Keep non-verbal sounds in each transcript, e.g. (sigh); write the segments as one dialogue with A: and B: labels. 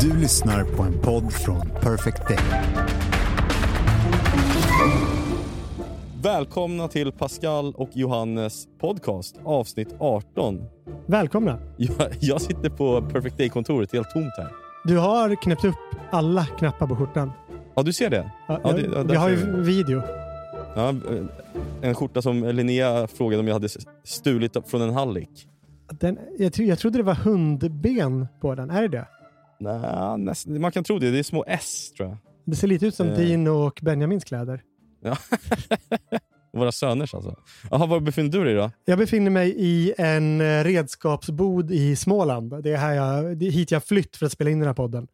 A: Du lyssnar på en podd från Perfect Day.
B: Välkomna till Pascal och Johannes podcast, avsnitt 18.
C: Välkomna.
B: Jag, jag sitter på Perfect Day-kontoret, helt tomt här.
C: Du har knäppt upp alla knappar på skjortan.
B: Ja, du ser det?
C: Ja,
B: Ja, det- ja,
C: vi har ju video.
B: Ja, eh, en skjorta som Linnea frågade om jag hade stulit från en hallick.
C: Den, jag, tro, jag trodde det var hundben på den. Är det det?
B: Nej, näst, man kan tro det. Det är små S, tror jag.
C: Det ser lite ut som
B: Eh.
C: din och Benjamins kläder.
B: Ja. (laughs) Våra söners alltså. Jaha, var befinner du dig då?
C: Jag befinner mig i en eh, redskapsbod i Småland. Det är, här jag, det är hit jag flytt för att spela in den här podden.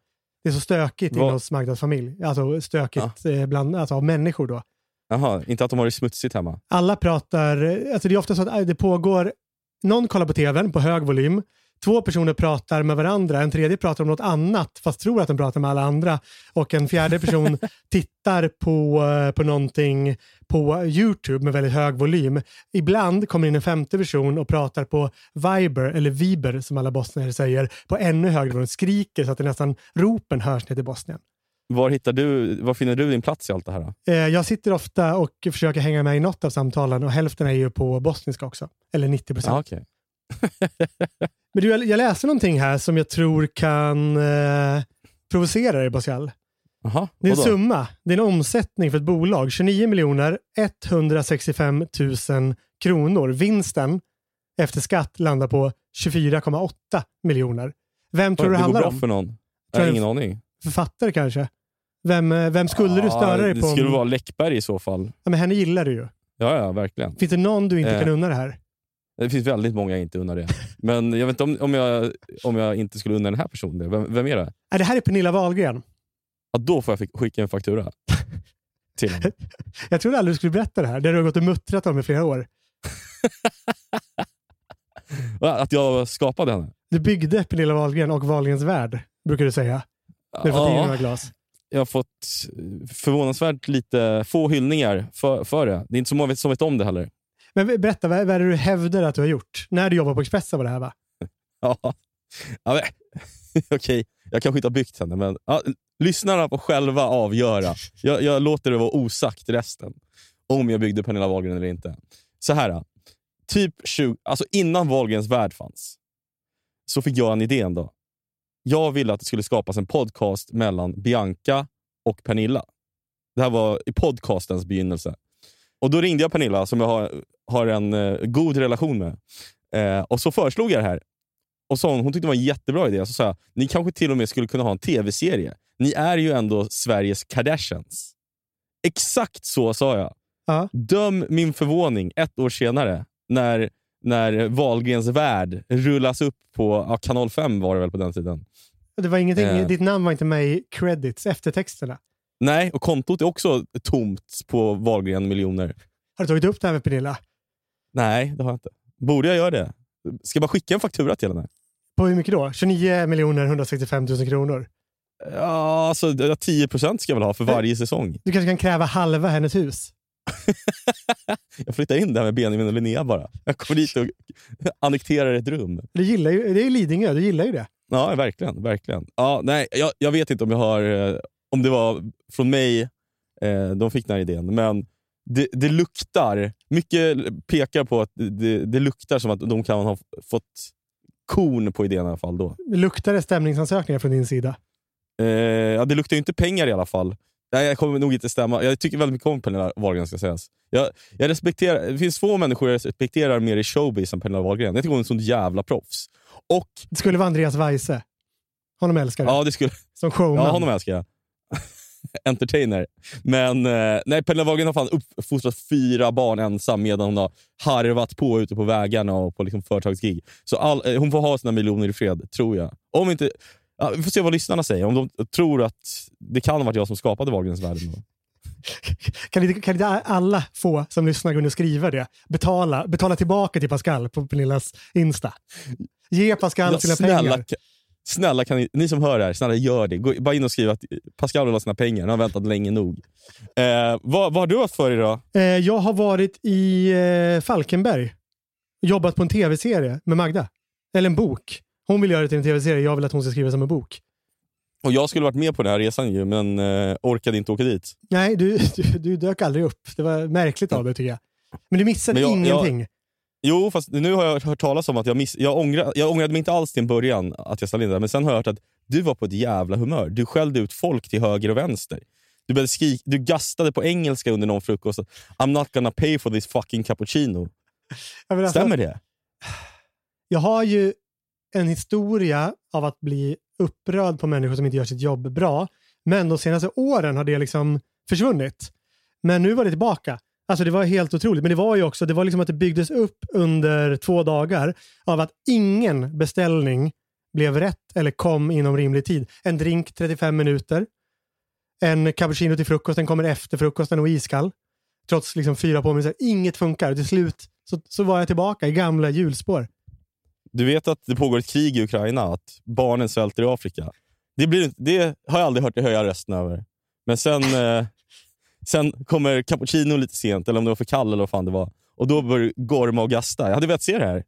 C: Det är så stökigt inne hos Magdas familj. Alltså stökigt eh, bland, alltså, av människor då.
B: Jaha, inte att de har det smutsigt hemma?
C: alla pratar, alltså det är ofta så att äh, det pågår, någon kollar på tvn på hög volym, två personer pratar med varandra, en tredje pratar om något annat fast tror att de pratar med alla andra och en fjärde person (laughs) tittar på, eh, på någonting på YouTube med väldigt hög volym. Ibland kommer in en femte person och pratar på Viber, eller Viber som alla bosnier säger, på ännu högre volym, skriker så att det nästan ropen hörs ner till Bosnien.
B: Var, hittar du, var finner du din plats i allt det här? Då?
C: Eh, Jag sitter ofta och försöker hänga med i något av samtalen och hälften är ju på bosniska också. Eller 90 procent.
B: Ja, okej. (laughs)
C: Men du, jag- läser någonting här som jag tror kan eh, provocera dig, Pascal.
B: Jaha,
C: Det är en summa. Det är en omsättning för ett bolag. 29 miljoner 165 000 kronor. Vinsten efter skatt landar på 24,8 miljoner. Vem tror du det
B: det går
C: handlar
B: bra
C: om?
B: för någon? Jag har ingen aning.
C: Författare kanske? Vem, eh, vem skulle du störa dig
B: det
C: på?
B: skulle
C: om-
B: vara Läckberg i så fall.
C: Ja, men henne gillar du ju.
B: Ja, ja, verkligen.
C: Finns det någon du inte
B: Eh.
C: kan unna det här?
B: Det finns väldigt många jag inte unnar det. Men jag vet inte om, om, jag, om jag inte skulle unna den här personen det. Vem, vem är det?
C: Nej, det här är Pernilla Wahlgren.
B: Ja, då får jag skicka en faktura. Till henne. (laughs)
C: Jag trodde aldrig du skulle berätta det här. Det har du gått och muttrat om i flera år. (laughs)
B: Att jag skapade henne?
C: Du byggde Pernilla Wahlgren och Wahlgrens värld, brukar du säga. När du fått dig några
B: Ja,
C: glas.
B: jag har fått förvånansvärt lite få hyllningar för, för det. Det är inte så många som vet om det heller.
C: Men berätta, vad, vad är det du hävdar att du har gjort? När du jobbar på Expressen var det här va? (laughs)
B: Ja. Ja, men, (laughs) Okej, jag kanske inte har byggt henne, men ja, lyssnarna får själva avgöra. Jag, jag låter det vara osagt resten. Om jag byggde Pernilla Wahlgren eller inte. Så här, typ 20, alltså innan Wahlgrens värld fanns, så fick jag en idé en dag. Jag ville att det skulle skapas en podcast mellan Bianca och Pernilla. Det här var i podcastens begynnelse. Och Då ringde jag Pernilla, som jag har, har en eh, god relation med. Eh, och så föreslog jag det här. Och så hon, hon tyckte det var en jättebra idé. Så sa jag, ni kanske till och med skulle kunna ha en tv-serie. Ni är ju ändå Sveriges Kardashians. Exakt så sa jag.
C: Ja.
B: Döm min förvåning ett år senare när, när Wahlgrens värld rullas upp på ja, kanal 5 var det väl på den tiden.
C: Det var ingenting,
B: Eh.
C: Ditt namn var inte med i credits, eftertexterna.
B: Nej, och kontot är också tomt på Wahlgren miljoner.
C: Har du tagit upp det här med Pernilla?
B: Nej, det har jag inte. Borde jag göra det? Ska jag bara skicka en faktura till henne?
C: På hur mycket då? 29 miljoner 165 000 kronor.
B: Ja, alltså, 10 procent ska jag väl ha för varje säsong.
C: Du kanske kan kräva halva hennes hus? (laughs)
B: Jag flyttar in där med Benjamin och Linnea bara. Jag kommer dit och annekterar ett rum.
C: Du gillar ju, det är Lidingö, du gillar ju det.
B: Ja, verkligen. verkligen. Ja, nej, jag, jag vet inte om jag har eh, om det var från mig eh, de fick den här idén, men det, det luktar. Mycket pekar på att det, det luktar som att de kan ha fått korn på idén i alla fall. då.
C: Luktar det stämningsansökningar från din sida?
B: Eh, ja, det luktar ju inte pengar i alla fall. Nej, jag kommer nog inte stämma. Jag tycker väldigt mycket om Pernilla Wahlgren ska sägas. Jag, jag respekterar, det finns få människor jag respekterar mer i showbiz än Pernilla Wahlgren. Jag tycker hon är en sån jävla proffs. Och,
C: Det skulle vara Andreas Weise. Honom älskar du.
B: ja, det skulle,
C: Som showman.
B: ja, honom älskar jag. (laughs) Entertainer. Men eh, nej, Pernilla Wahlgren har fan uppfostrat fyra barn ensam medan hon har harvat på ute på vägarna och på liksom företagsgig. Så all, eh, hon får ha sina miljoner i fred, tror jag. Om inte, ja, vi får se vad lyssnarna säger. Om de tror att det kan ha varit jag som skapade Wahlgrens värld. (laughs)
C: Kan inte, kan inte alla få som lyssnar och skriva det? Betala, betala tillbaka till Pascal på Pernillas Insta. Ge Pascal
B: Ja,
C: sina
B: snälla,
C: pengar.
B: Snälla kan ni, ni som hör det här, snälla gör det. Gå bara in och skriv att Pascal vill ha sina pengar. Han har väntat länge nog. Eh, vad, vad har du haft för idag?
C: Eh, jag har varit i eh, Falkenberg. Jobbat på en tv-serie med Magda. Eller en bok. Hon vill göra det till en tv-serie, jag vill att hon ska skriva som en bok.
B: Och jag skulle varit med på den här resan ju, men eh, orkade inte åka dit.
C: Nej, du, (laughs) du, du dök aldrig upp. Det var märkligt av dig tycker jag. Men du missade
B: Men jag-
C: ingenting.
B: Jo, fast nu har jag hört talas om att jag, miss, jag, ångrar, jag ångrade mig inte alls till en början att jag ställde in det, men sen har jag hört att du var på ett jävla humör. Du skällde ut folk till höger och vänster. Du, började skrik, du gastade på engelska under någon frukost. I'm not gonna pay for this fucking cappuccino.
C: Alltså,
B: Stämmer det?
C: jag har ju en historia av att bli upprörd på människor som inte gör sitt jobb bra. Men de senaste åren har det liksom försvunnit. Men nu var det tillbaka. Alltså det var helt otroligt. Men det var ju också det var liksom att det byggdes upp under två dagar av att ingen beställning blev rätt eller kom inom rimlig tid. En drink 35 minuter. En cappuccino till frukosten kommer efter frukosten och är iskall. Trots liksom fyra påminnelser. Inget funkar. Till slut så, så var jag tillbaka i gamla hjulspår.
B: Du vet att det pågår ett krig i Ukraina, att barnen svälter i Afrika. Det, blir, det har jag aldrig hört dig höja rösten över. Men sen, eh, sen kommer cappuccino lite sent, eller om det var för kall eller vad fan det var. Och då börjar Gorma och gasta. Jag hade velat se det här.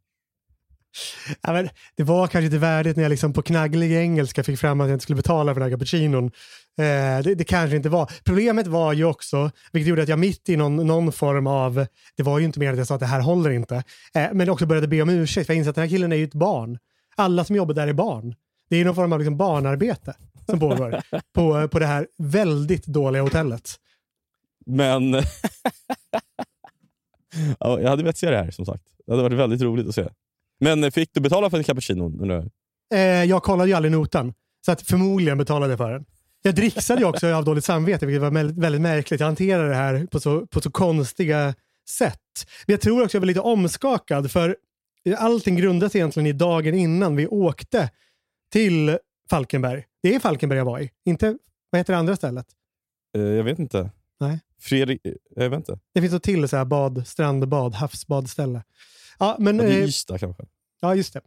C: Ja, men det var kanske inte värdigt när jag liksom på knagglig engelska fick fram att jag inte skulle betala för den här cappuccinon. Eh, det, det kanske inte var. Problemet var ju också, vilket gjorde att jag mitt i någon, någon form av, det var ju inte mer att jag sa att det här håller inte, eh, men också började be om ursäkt för jag insåg att den här killen är ju ett barn. Alla som jobbar där är barn. Det är någon form av liksom barnarbete som pågår (laughs) på, på det här väldigt dåliga hotellet.
B: Men (laughs) ja, jag hade velat se det här som sagt. Det hade varit väldigt roligt att se. Men eh, fick du betala för en cappuccino?
C: Eh, jag kollade ju aldrig notan, så att förmodligen betalade jag för den. Jag dricksade ju också av dåligt samvete, vilket var väldigt, märkligt. Jag hanterade det här på så, på så konstiga sätt. Men jag tror också jag var lite omskakad, för allting grundas egentligen i dagen innan vi åkte till Falkenberg. Det är Falkenberg jag var i, inte, vad heter det andra stället?
B: Eh, jag vet inte.
C: Nej.
B: Fredrik, eh, jag vet inte.
C: Det finns ett till så här bad, strandbad, havsbadställe. Ja, men,
B: Ja, det är
C: eh,
B: Ystad kanske.
C: Ja, just det.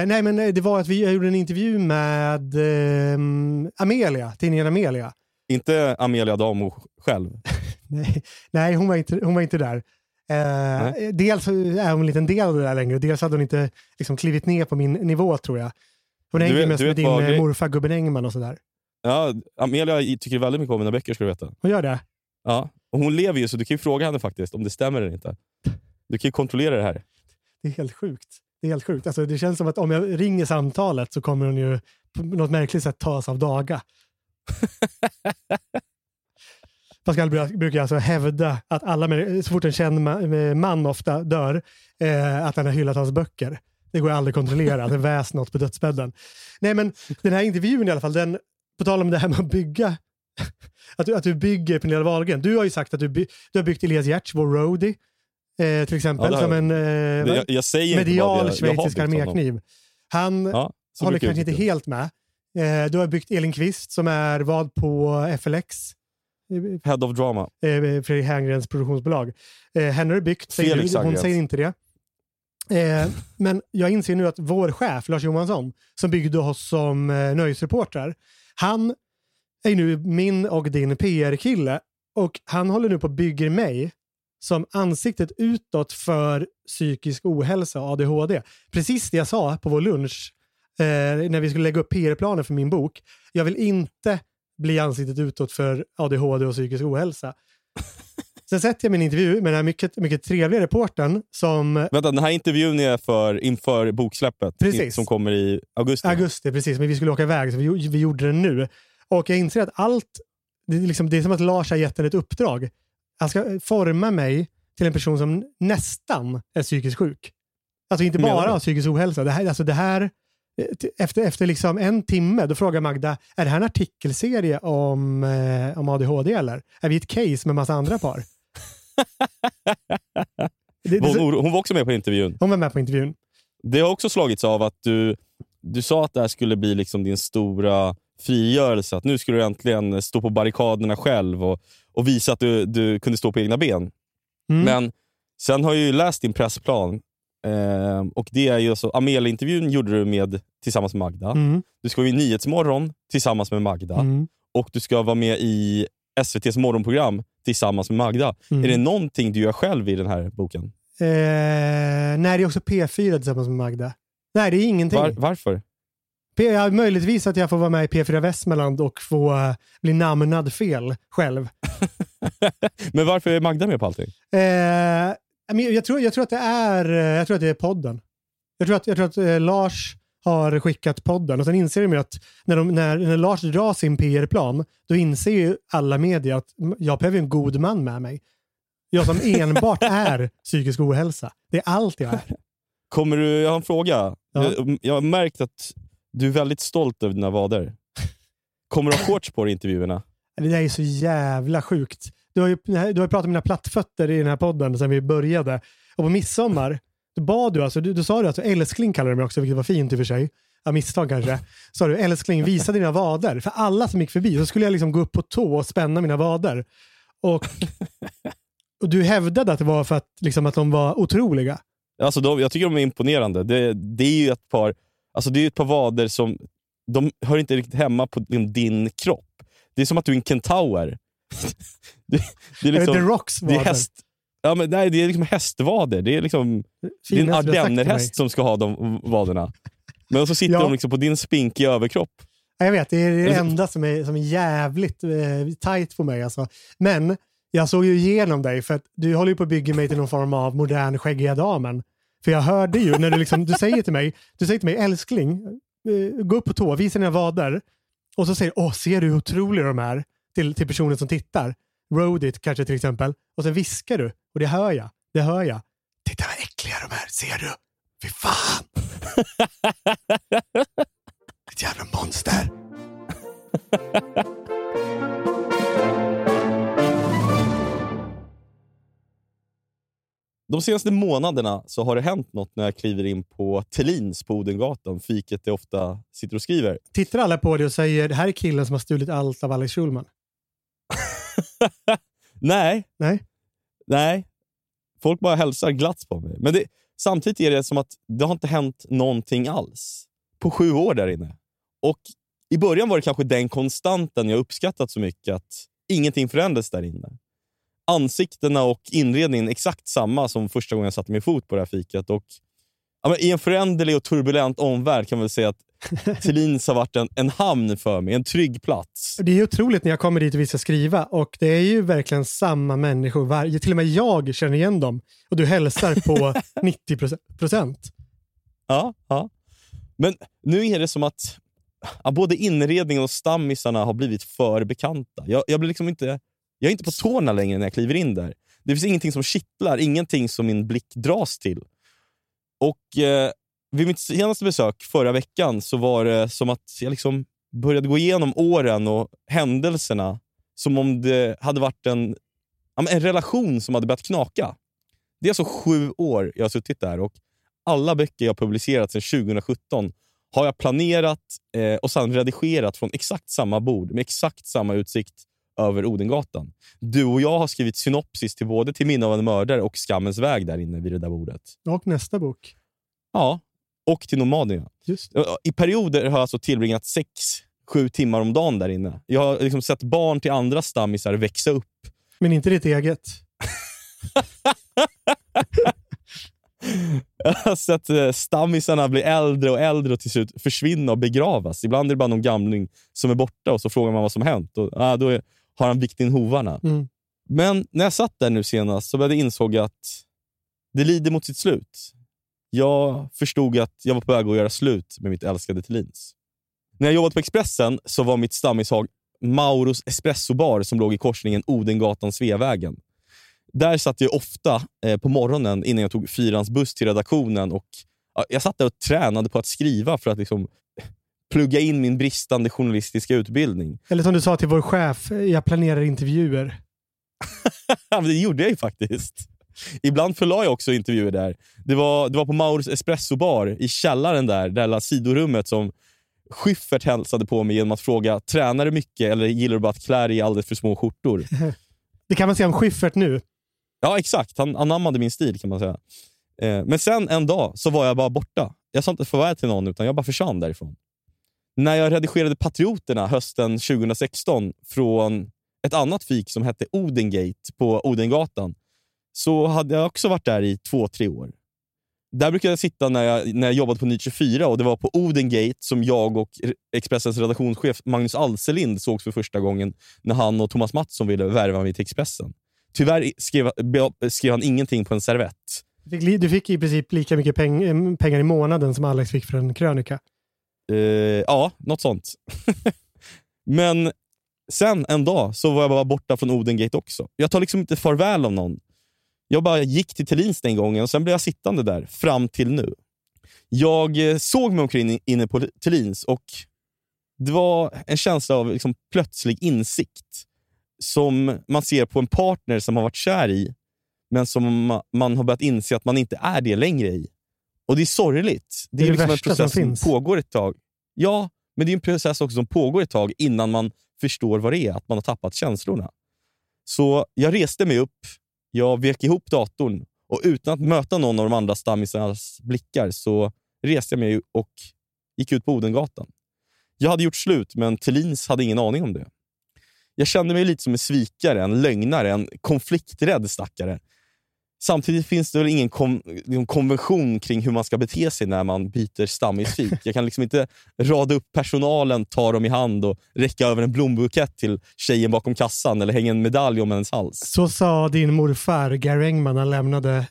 C: Eh, nej, men eh, det var att vi jag gjorde en intervju med eh, Amelia, tidningen Amelia.
B: Inte Amelia Damo själv. (laughs)
C: Nej, nej hon, var inte, hon var inte där. Eh, dels är hon en del av det där längre, dels hade hon inte liksom, klivit ner på min nivå tror jag. Hon hängde
B: vet-
C: mest med din eh,
B: grej-
C: morfar Gubben Engman och sådär.
B: Ja, Amelia tycker väldigt mycket om mina böcker ska du veta.
C: Hon gör det?
B: Ja. Och hon lever ju så du kan ju fråga henne faktiskt om det stämmer eller inte. Du kan ju kontrollera det här.
C: Det är helt sjukt. Det är helt sjukt. Alltså, det känns som att om jag ringer samtalet så kommer hon ju på något märkligt sätt tas av daga. (laughs) Pascal bru- brukar alltså hävda att alla, så fort en känd ma- man ofta dör, eh, att han har hyllat hans böcker. Det går aldrig att kontrollera, det väs något på dödsbädden. Nej men den här intervjun i alla fall, den, på tal om det här med att bygga, att du, att du bygger Pernilla Wahlgren. Du har ju sagt att du, by, du har byggt Elias Giertz, vår roadie, eh, till exempel,
B: Ja,
C: som en eh,
B: Jag, jag
C: medial schweizisk armékniv. Han
B: Ja,
C: håller kanske inte helt med. Eh, du har byggt Elin Kvist som är vad på FLX,
B: Head of drama.
C: eh, Fredrik Herngrens produktionsbolag. Eh, henne har du byggt, säger du. Hon säger inte det. Eh, men jag inser nu att vår chef, Lars Johansson, som byggde oss som eh, nöjesreportrar, han är nu min och din PR-kille och han håller nu på att bygga mig som ansiktet utåt för psykisk ohälsa och ADHD. Precis det jag sa på vår lunch eh, när vi skulle lägga upp PR-planer för min bok. Jag vill inte bli ansiktet utåt för ADHD och psykisk ohälsa. (laughs) Sen sätter jag min intervju med den här mycket, mycket trevliga reportern som
B: Vänta, den här intervjun är för, inför boksläppet
C: Precis.
B: som kommer i augusti.
C: augusti, precis, men vi skulle åka iväg så vi, vi gjorde det nu. Och jag inser att allt, det är, liksom, det är som att Lars har gett henne ett uppdrag. Han ska forma mig till en person som nästan är psykiskt sjuk. Alltså inte bara har psykisk ohälsa. Det här, alltså det här, efter, efter liksom en timme, då frågar Magda, är det här en artikelserie om, eh, om ADHD eller? Är vi ett case med massa andra par? (laughs) det, det,
B: Hon, hon var också med på intervjun.
C: hon var med på intervjun.
B: Det har också slagits av att du, du sa att det här skulle bli liksom din stora frigörelse. Att nu skulle du äntligen stå på barrikaderna själv och, och visa att du, du kunde stå på egna ben.
C: Mm.
B: Men sen har jag ju läst din pressplan. Eh, och det är ju så, Amelia-intervjun gjorde du med, tillsammans med Magda.
C: Mm.
B: Du ska vara i Nyhetsmorgon tillsammans med Magda.
C: Mm.
B: Och du ska vara med i SVTs morgonprogram tillsammans med Magda.
C: Mm.
B: Är det någonting du gör själv i den här boken?
C: Eh, nej, det är också P4 tillsammans med Magda. Nej, det är ingenting.
B: Var, varför?
C: P- möjligtvis att jag får vara med i P4 Västmanland och få eh, bli namnad fel själv. (laughs)
B: Men varför är Magda med på allting?
C: Eh, men jag, tror, jag tror att det är, eh, jag tror att det är podden. Jag tror att, jag tror att eh, Lars har skickat podden och sen inser de ju att när, de, när, när Lars drar sin PR-plan, då inser ju alla media att jag behöver en god man med mig. Jag som (laughs) enbart är psykisk ohälsa. Det är allt jag är.
B: Kommer du, jag har en fråga.
C: Ja.
B: Jag, jag har märkt att du är väldigt stolt över dina vader. Kommer du ha shorts på dig i intervjuerna? (laughs)
C: Det där är så jävla sjukt. Du har ju du har ju pratat om mina plattfötter i den här podden sedan vi började. Och på midsommar, då bad du, alltså, du, du sa du alltså älskling kallade du mig också, vilket var fint i och för sig. Av misstag kanske. Sa du älskling, visa dina vader. För alla som gick förbi så skulle jag liksom gå upp på tå och spänna mina vader. Och, (laughs) och du hävdade att det var för att, liksom, att de var otroliga.
B: Alltså de, jag tycker de är imponerande. Det, det är ju ett par alltså det är ett par vader som de hör inte riktigt hemma på din, din kropp. Det är som att du är en kentaur. (laughs) det, det är liksom,
C: The Rocks
B: det är
C: vader?
B: häst, ja, men nej, det är liksom hästvader. Det är, liksom, det är en ardennerhäst som ska ha de vaderna. Men så sitter
C: Ja.
B: de liksom på din spinkiga överkropp.
C: Ja, Jag vet, det är det enda som är, som är jävligt eh, tight på mig. Alltså. Men jag såg ju igenom dig för att du håller ju på att bygga mig till någon form av modern skäggiga damen. För jag hörde ju när du, liksom, du säger till mig, du säger till mig älskling, eh, gå upp på tå, visa dina vader. Och så säger du, åh ser du hur otroliga de är? Till, till personen som tittar. Road it kanske till exempel. Och sen viskar du, och det hör jag. Det hör jag. Titta vad äckliga de är, ser du? Fy fan! (laughs) Ett jävla monster!
B: De senaste månaderna så har det hänt något när jag kliver in på Thelins på Odengatan, fiket jag ofta sitter och skriver.
C: Tittar alla på det och säger det här är killen som har stulit allt av Alex Schulman? (laughs)
B: Nej,
C: Nej.
B: nej. Folk bara hälsar glatt på mig. Men det, samtidigt är det som att det har inte hänt någonting alls på sju år där inne. Och I början var det kanske den konstanten jag uppskattat så mycket, att ingenting förändrades där inne. Ansiktena och inredningen exakt samma som första gången jag satte min fot på det här fiket. Och, ja, men I en föränderlig och turbulent omvärld kan man väl säga att (laughs) Thelins har varit en, en hamn för mig, en trygg plats.
C: Det är otroligt när jag kommer dit och vi ska skriva och det är ju verkligen samma människor. Varje, till och med jag känner igen dem och du hälsar på (laughs) 90 procent.
B: Ja, ja. Men nu är det som att ja, både inredningen och stammisarna har blivit för bekanta. Jag, jag, blir liksom inte, jag är inte på tårna längre när jag kliver in där. Det finns ingenting som kittlar, ingenting som min blick dras till. Och eh, Vid mitt senaste besök förra veckan så var det som att jag liksom började gå igenom åren och händelserna som om det hade varit en, en relation som hade börjat knaka. Det är alltså sju år jag har suttit där och alla böcker jag publicerat sedan 2017 har jag planerat eh, och sedan redigerat från exakt samma bord med exakt samma utsikt över Odengatan. Du och jag har skrivit synopsis till både Till minne av en mördare och Skammens väg där inne vid det där bordet.
C: Och nästa bok.
B: Ja, och till Nomadierna.
C: Just.
B: I perioder har jag alltså tillbringat sex, sju timmar om dagen där inne. Jag har liksom sett barn till andra stammisar växa upp.
C: Men inte ditt eget. (laughs)
B: Jag har sett eh, stammisarna bli äldre och äldre och till slut försvinna och begravas. Ibland är det bara någon gamling som är borta och så frågar man vad som hänt. Och, ah, då är, har han vikt in hovarna.
C: Mm.
B: Men när jag satt där nu senast så började jag insåg att det lider mot sitt slut. Jag förstod att jag var på väg att göra slut med mitt älskade Thelins. När jag jobbade på Expressen så var mitt stammishag Mauros Espresso Bar som låg i korsningen Odengatan-Sveavägen. Där satt jag ofta eh, på morgonen innan jag tog fyrans buss till redaktionen. och ja, Jag satt där och tränade på att skriva för att liksom, plugga in min bristande journalistiska utbildning.
C: Eller som du sa till vår chef, jag planerar intervjuer. (laughs)
B: Det gjorde jag ju faktiskt. Ibland förlade jag också intervjuer där. Det var, det var på Mauros Espresso Bar i källaren där, det där sidorummet som Schyffert hälsade på mig genom att fråga tränar du mycket eller gillar du bara att klä dig i alldeles för små skjortor? (laughs)
C: Det kan man säga om Schyffert nu.
B: Ja, exakt. Han anammade min stil kan man säga. Eh, men sen en dag så var jag bara borta. Jag sa inte farväl till någon, utan jag bara försvann därifrån. När jag redigerade Patrioterna hösten 2016 från ett annat fik som hette Odengate på Odengatan så hade jag också varit där i två, tre år. där brukade jag sitta när jag, när jag jobbade på Nytt 24 och det var på Odengate som jag och Expressens redaktionschef Magnus Alselind sågs för första gången när han och Thomas Mattsson ville värva mig till Expressen. Tyvärr skrev, skrev han ingenting på en servett.
C: Du fick, du fick i princip lika mycket peng, eh, pengar i månaden som Alex fick för en krönika.
B: Uh, ja, något sånt. (laughs) Men sen en dag så var jag bara borta från Odengate också. Jag tar liksom inte farväl av någon. Jag bara gick till Thelins den gången och sen blev jag sittande där fram till nu. Jag eh, såg mig omkring inne på Thelins och det var en känsla av liksom plötslig insikt som man ser på en partner som har varit kär i, men som man har börjat inse att man inte är det längre i. Och Det är sorgligt. Det, är, det är liksom en process som, som pågår ett tag. Ja, men det är en process också som pågår ett tag innan man förstår vad det är, att man har tappat känslorna. Så jag reste mig upp, jag vek ihop datorn och utan att möta någon av de andra stammisarnas blickar så reste jag mig och gick ut på Odengatan. Jag hade gjort slut, men Thelins hade ingen aning om det. Jag kände mig lite som en svikare, en lögnare, en konflikträdd stackare. Samtidigt finns det väl ingen kom, liksom, konvention kring hur man ska bete sig när man byter stammisfik. Jag kan liksom inte rada upp personalen, ta dem i hand och räcka över en blombukett till tjejen bakom kassan eller hänga en medalj om hennes hals.
C: Så sa din morfar Gary Engman när han lämnade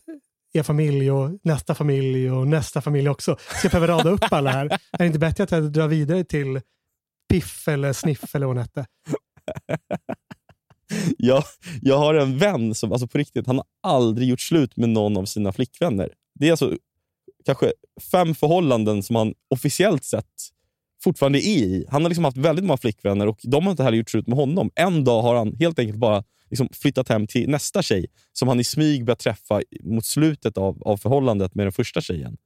C: er familj och nästa familj och nästa familj också. Ska jag behöva rada upp alla här? Är det inte bättre att jag drar vidare till Piff eller Sniff eller vad hon hette? (laughs)
B: jag, jag har en vän som alltså på riktigt, han har aldrig gjort slut med någon av sina flickvänner. Det är alltså kanske fem förhållanden som han officiellt sett fortfarande är i. Han har liksom haft väldigt många flickvänner och de har inte heller gjort slut med honom. En dag har han helt enkelt bara liksom flyttat hem till nästa tjej som han i smyg börjar träffa mot slutet av, av förhållandet med den första tjejen.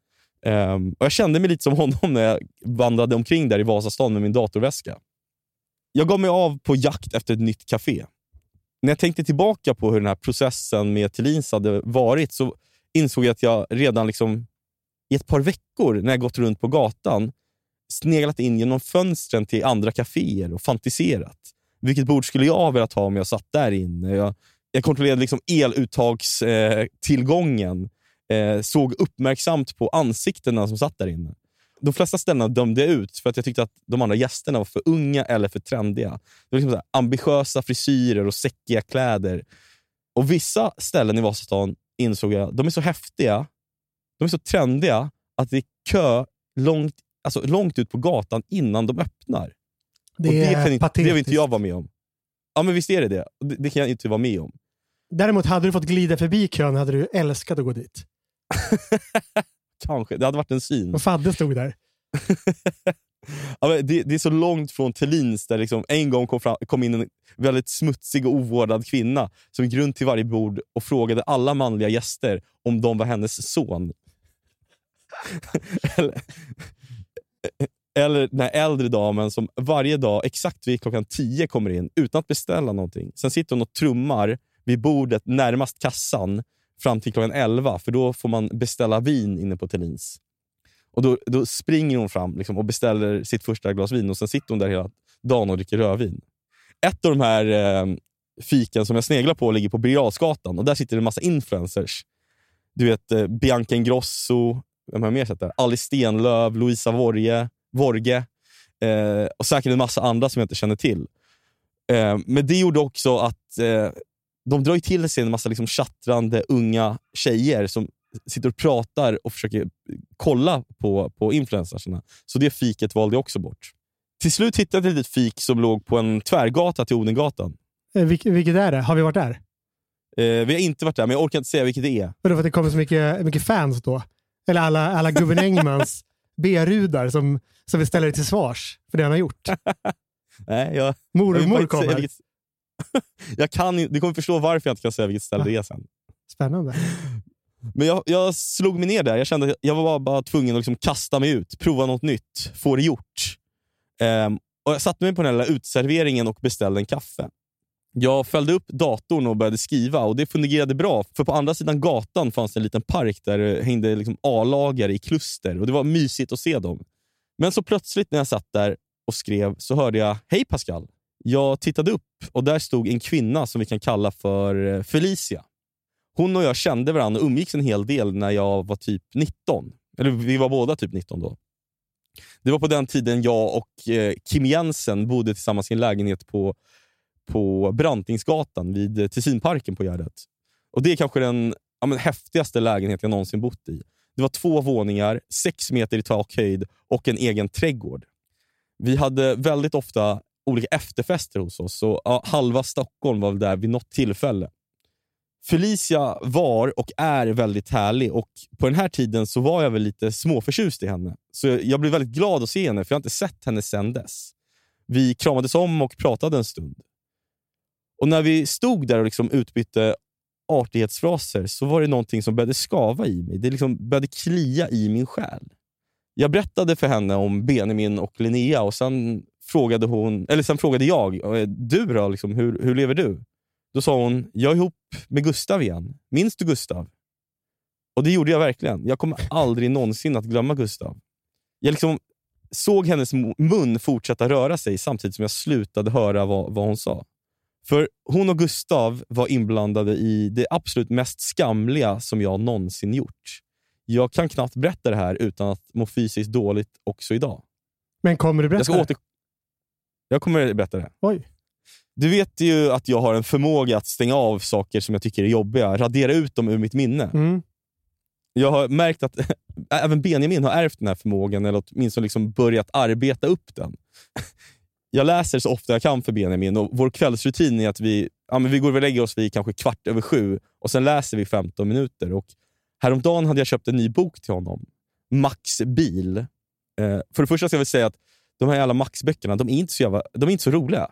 B: Um, och Jag kände mig lite som honom när jag vandrade omkring där i Vasastan med min datorväska. Jag gav mig av på jakt efter ett nytt café. När jag tänkte tillbaka på hur den här processen med Thelins hade varit så insåg jag att jag redan liksom i ett par veckor när jag gått runt på gatan sneglat in genom fönstren till andra kaféer och fantiserat. Vilket bord skulle jag vilja ha om jag satt där inne? Jag, jag kontrollerade liksom eluttagstillgången. Eh, eh, såg uppmärksamt på ansiktena som satt där inne de flesta ställena dömde jag ut för att jag tyckte att de andra gästerna var för unga eller för trendiga. Det var liksom så ambitiösa frisyrer och säckiga kläder. Och Vissa ställen i Vasastan insåg jag de är så häftiga, de är så trendiga att det är kö långt, alltså långt ut på gatan innan de öppnar.
C: Det, och det, kan
B: inte, det vill inte jag vara med om. Ja, men visst är det det. Det, det kan jag inte vara med om.
C: Däremot, hade du fått glida förbi kön hade du älskat att gå dit. (laughs)
B: Kanske. Det hade varit en syn.
C: Och Fadde stod där. (laughs)
B: ja, det, det, är så långt från Thelins där liksom en gång kom, fram, kom in en väldigt smutsig och ovårdad kvinna som gick runt till varje bord och frågade alla manliga gäster om de var hennes son. (laughs) eller, (laughs) eller den här äldre damen som varje dag exakt vid klockan tio kommer in utan att beställa någonting. Sen sitter hon och trummar vid bordet närmast kassan fram till klockan 11, för då får man beställa vin inne på Tenins. Och då, då springer hon fram liksom, och beställer sitt första glas vin och sen sitter hon där hela dagen och dricker rödvin. Ett av de här eh, fiken som jag sneglar på ligger på Birger och där sitter det en massa influencers. Du vet eh, Bianca Ingrosso, vem har jag mer sett där? Alice Stenlöf, Louisa Vorge, Vorge eh, och säkert en massa andra som jag inte känner till. Eh, men det gjorde också att eh, de drar till sig en massa liksom chattrande unga tjejer som sitter och pratar och försöker kolla på, på influencersarna. Så det fiket valde jag också bort. Till slut hittade jag ett litet fik som låg på en tvärgata till Odengatan.
C: Eh, Vil vilket är det? Har vi varit där?
B: Eh, vi har inte varit där, men jag orkar inte säga vilket det är.
C: Vadå, för att det kommer så mycket, mycket fans då? Eller alla, alla gubben Engmans (laughs) B-rudar som, som vill ställa dig till svars för det han har gjort? (laughs)
B: Nej, jag,
C: Mormor kommer. Vilket, (laughs)
B: jag kan, du kommer förstå varför jag inte kan säga vilket ställe det är sen.
C: Spännande.
B: Men jag, jag slog mig ner där. Jag kände att jag var bara, bara tvungen att liksom kasta mig ut, prova något nytt, få det gjort. Um, och Jag satte mig på den där utserveringen och beställde en kaffe. Jag följde upp datorn och började skriva och det fungerade bra. För på andra sidan gatan fanns en liten park där det hängde liksom A-lagare i kluster och det var mysigt att se dem. Men så plötsligt när jag satt där och skrev så hörde jag “Hej Pascal”. Jag tittade upp och där stod en kvinna som vi kan kalla för eh, Felicia. hon och jag kände varandra och umgicks en hel del när jag var typ 19. Eller vi var båda typ 19 då. Det var på den tiden jag och eh, Kim Jensen bodde tillsammans i en lägenhet på, på Brantingsgatan vid eh, Tessinparken på Gärdet. Och Det är kanske den ja, men, häftigaste lägenhet jag någonsin bott i. Det var två våningar, sex meter i takhöjd och en egen trädgård. Vi hade väldigt ofta olika efterfester hos oss, så ja, halva Stockholm var väl där vid något tillfälle. Felicia var och är väldigt härlig och på den här tiden så var jag väl lite småförtjust i henne. Så jag blev väldigt glad att se henne, för jag har inte sett henne sedan dess. Vi kramades om och pratade en stund. Och när vi stod där och liksom utbytte artighetsfraser så var det någonting som började skava i mig. Det liksom började klia i min själ. Jag berättade för henne om Benjamin och Linnea och sen frågade, hon, eller sen frågade jag, du då, liksom, hur, hur lever du? Då sa hon, jag är ihop med Gustav igen. Minns du Gustav? Och det gjorde jag verkligen. Jag kommer aldrig någonsin att glömma Gustav. Jag liksom såg hennes mun fortsätta röra sig samtidigt som jag slutade höra vad, vad hon sa. För hon och Gustav var inblandade i det absolut mest skamliga som jag någonsin gjort. Jag kan knappt berätta det här utan att må fysiskt dåligt också idag.
C: Men kommer du berätta
B: jag ska åter... Jag kommer berätta det.
C: Oj.
B: Du vet ju att jag har en förmåga att stänga av saker som jag tycker är jobbiga, radera ut dem ur mitt minne.
C: Mm.
B: Jag har märkt att (laughs) även Benjamin har ärvt den här förmågan, eller åtminstone liksom börjat arbeta upp den. (laughs) Jag läser så ofta jag kan för Benjamin och vår kvällsrutin är att vi, ja, men vi går och lägger oss vid kanske kvart över sju och sen läser vi 15 minuter. Och häromdagen hade jag köpt en ny bok till honom. Max bil. Eh, för det första ska väl säga att de här jävla Max-böckerna, de är inte så, jävla, de är inte så roliga.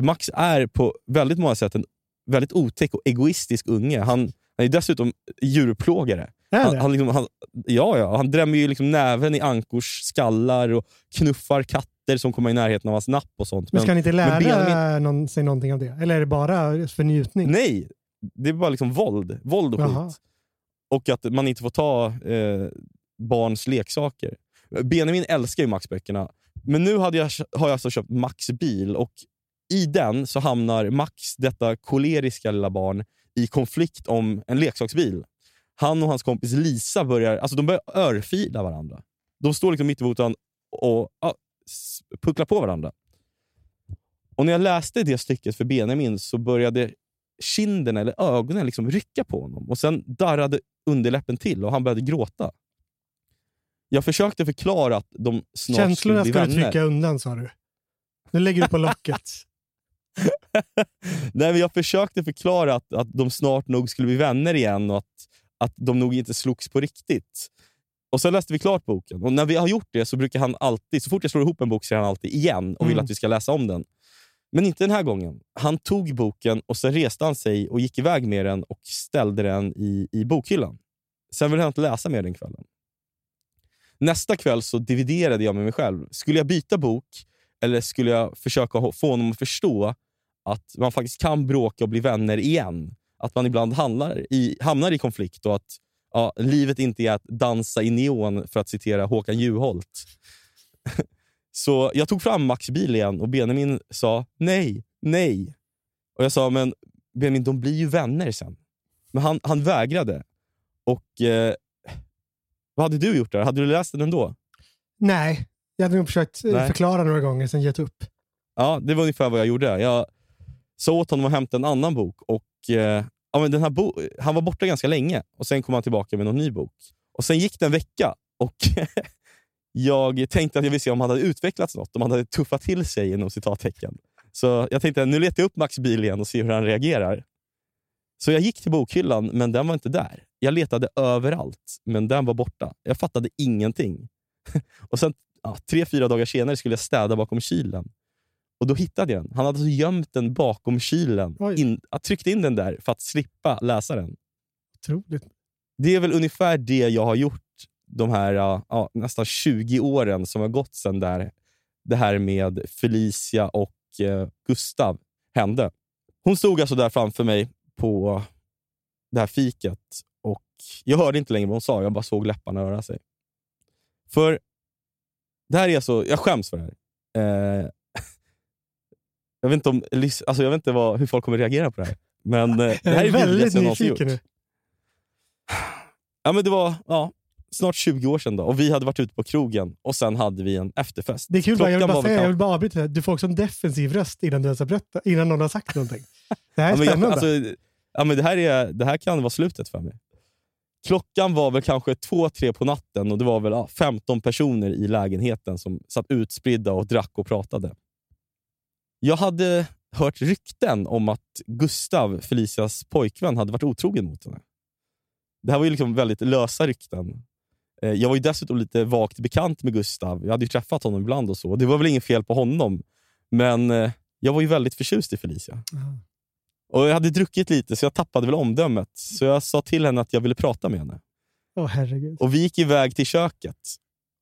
B: Max är på väldigt många sätt en väldigt otäck och egoistisk unge. Han, han är dessutom djurplågare. Han, han, liksom, han, ja, ja, han drämmer ju liksom näven i ankors skallar och knuffar katter som kommer i närheten av hans napp och sånt.
C: Men ska han inte lära Benjamin... någon, sig någonting av det? Eller är det bara för njutning?
B: Nej, det är bara liksom våld. Våld och Jaha. skit. Och att man inte får ta eh, barns leksaker. Benjamin älskar ju Max-böckerna. Men nu hade jag, har jag alltså köpt Max bil och i den så hamnar Max, detta koleriska lilla barn, i konflikt om en leksaksbil. Han och hans kompis Lisa börjar, alltså de börjar örfila varandra. De står liksom mitt emot varandra och ja, pucklar på varandra. Och När jag läste det stycket för Benjamin så började kinden eller ögonen liksom rycka på honom. Och Sen darrade underläppen till och han började gråta. Jag försökte förklara att de snart
C: Känslorna
B: skulle bli
C: vänner. Känslorna ska du trycka undan sa du. Nu lägger du på locket. (laughs)
B: Nej, men jag försökte förklara att, att de snart nog skulle bli vänner igen och att, att de nog inte slogs på riktigt. Och Sen läste vi klart boken. Och När vi har gjort det så brukar han alltid, så fort jag slår ihop en bok säger han alltid igen och vill mm. att vi ska läsa om den. Men inte den här gången. Han tog boken och sen reste han sig och gick iväg med den och ställde den i, i bokhyllan. Sen ville han inte läsa mer den kvällen. Nästa kväll så dividerade jag med mig själv. Skulle jag byta bok eller skulle jag försöka få honom att förstå att man faktiskt kan bråka och bli vänner igen? Att man ibland hamnar i, hamnar i konflikt och att ja, livet inte är att dansa i neon, för att citera Håkan Juholt. (laughs) Så jag tog fram Max bil igen och Benjamin sa nej, nej. Och Jag sa, men Benjamin, de blir ju vänner sen. Men han, han vägrade. Och eh, vad hade du gjort där? Hade du läst den ändå?
C: Nej, jag hade nog försökt eh, nej. förklara några gånger, sen gett upp.
B: Ja, det var ungefär vad jag gjorde. Jag sa åt honom att hämta en annan bok. Och eh, ja, men den här bo han var borta ganska länge och sen kom han tillbaka med någon ny bok. Och Sen gick det en vecka och (laughs) jag tänkte att jag ville se om han hade utvecklats något, om han hade tuffat till sig inom citattecken. Så jag tänkte nu letar jag upp Max bil igen och ser hur han reagerar. Så jag gick till bokhyllan, men den var inte där. Jag letade överallt, men den var borta. Jag fattade ingenting. (laughs) och sen ja, Tre, fyra dagar senare skulle jag städa bakom kylen. Och Då hittade jag den. Han hade alltså gömt den bakom kylen. In, jag tryckte in den där för att slippa läsa den.
C: Otroligt.
B: Det är väl ungefär det jag har gjort de här ja, nästan 20 åren som har gått sedan där det här med Felicia och eh, Gustav hände. Hon stod alltså där framför mig på det här fiket och jag hörde inte längre vad hon sa, jag bara såg läpparna röra sig. För det här är alltså, jag skäms för det här. Eh, (laughs) jag vet inte, om, alltså jag vet inte vad, hur folk kommer reagera på det här. Men eh, det här är
C: väldigt nyfiken nu.
B: Ja, men det var ja, snart 20 år sedan då, och vi hade varit ute på krogen och sen hade vi en efterfest.
C: Det är kul, bara, jag, vill
B: Klockan
C: bara säga, jag vill bara avbryta. Du får också en defensiv röst innan, du ens har berättat, innan någon har sagt någonting. Det här är
B: Ja, men jag,
C: spännande.
B: alltså, ja, men det, här är, det här kan vara slutet för mig. Klockan var väl kanske två, tre på natten och det var väl ja, 15 personer i lägenheten som satt utspridda och drack och pratade. Jag hade hört rykten om att Gustav, Felicias pojkvän, hade varit otrogen mot henne. Det här var ju liksom väldigt lösa rykten. Eh, Jag var ju dessutom lite vagt bekant med Gustav. Jag hade ju träffat honom ibland och så. Det var väl inget fel på honom, men eh, jag var ju väldigt förtjust i Felicia.
C: Ja.
B: Och Jag hade druckit lite, så jag tappade väl omdömet. Så jag sa till henne att jag ville prata med henne.
C: Åh herregud.
B: Och Vi gick iväg till köket.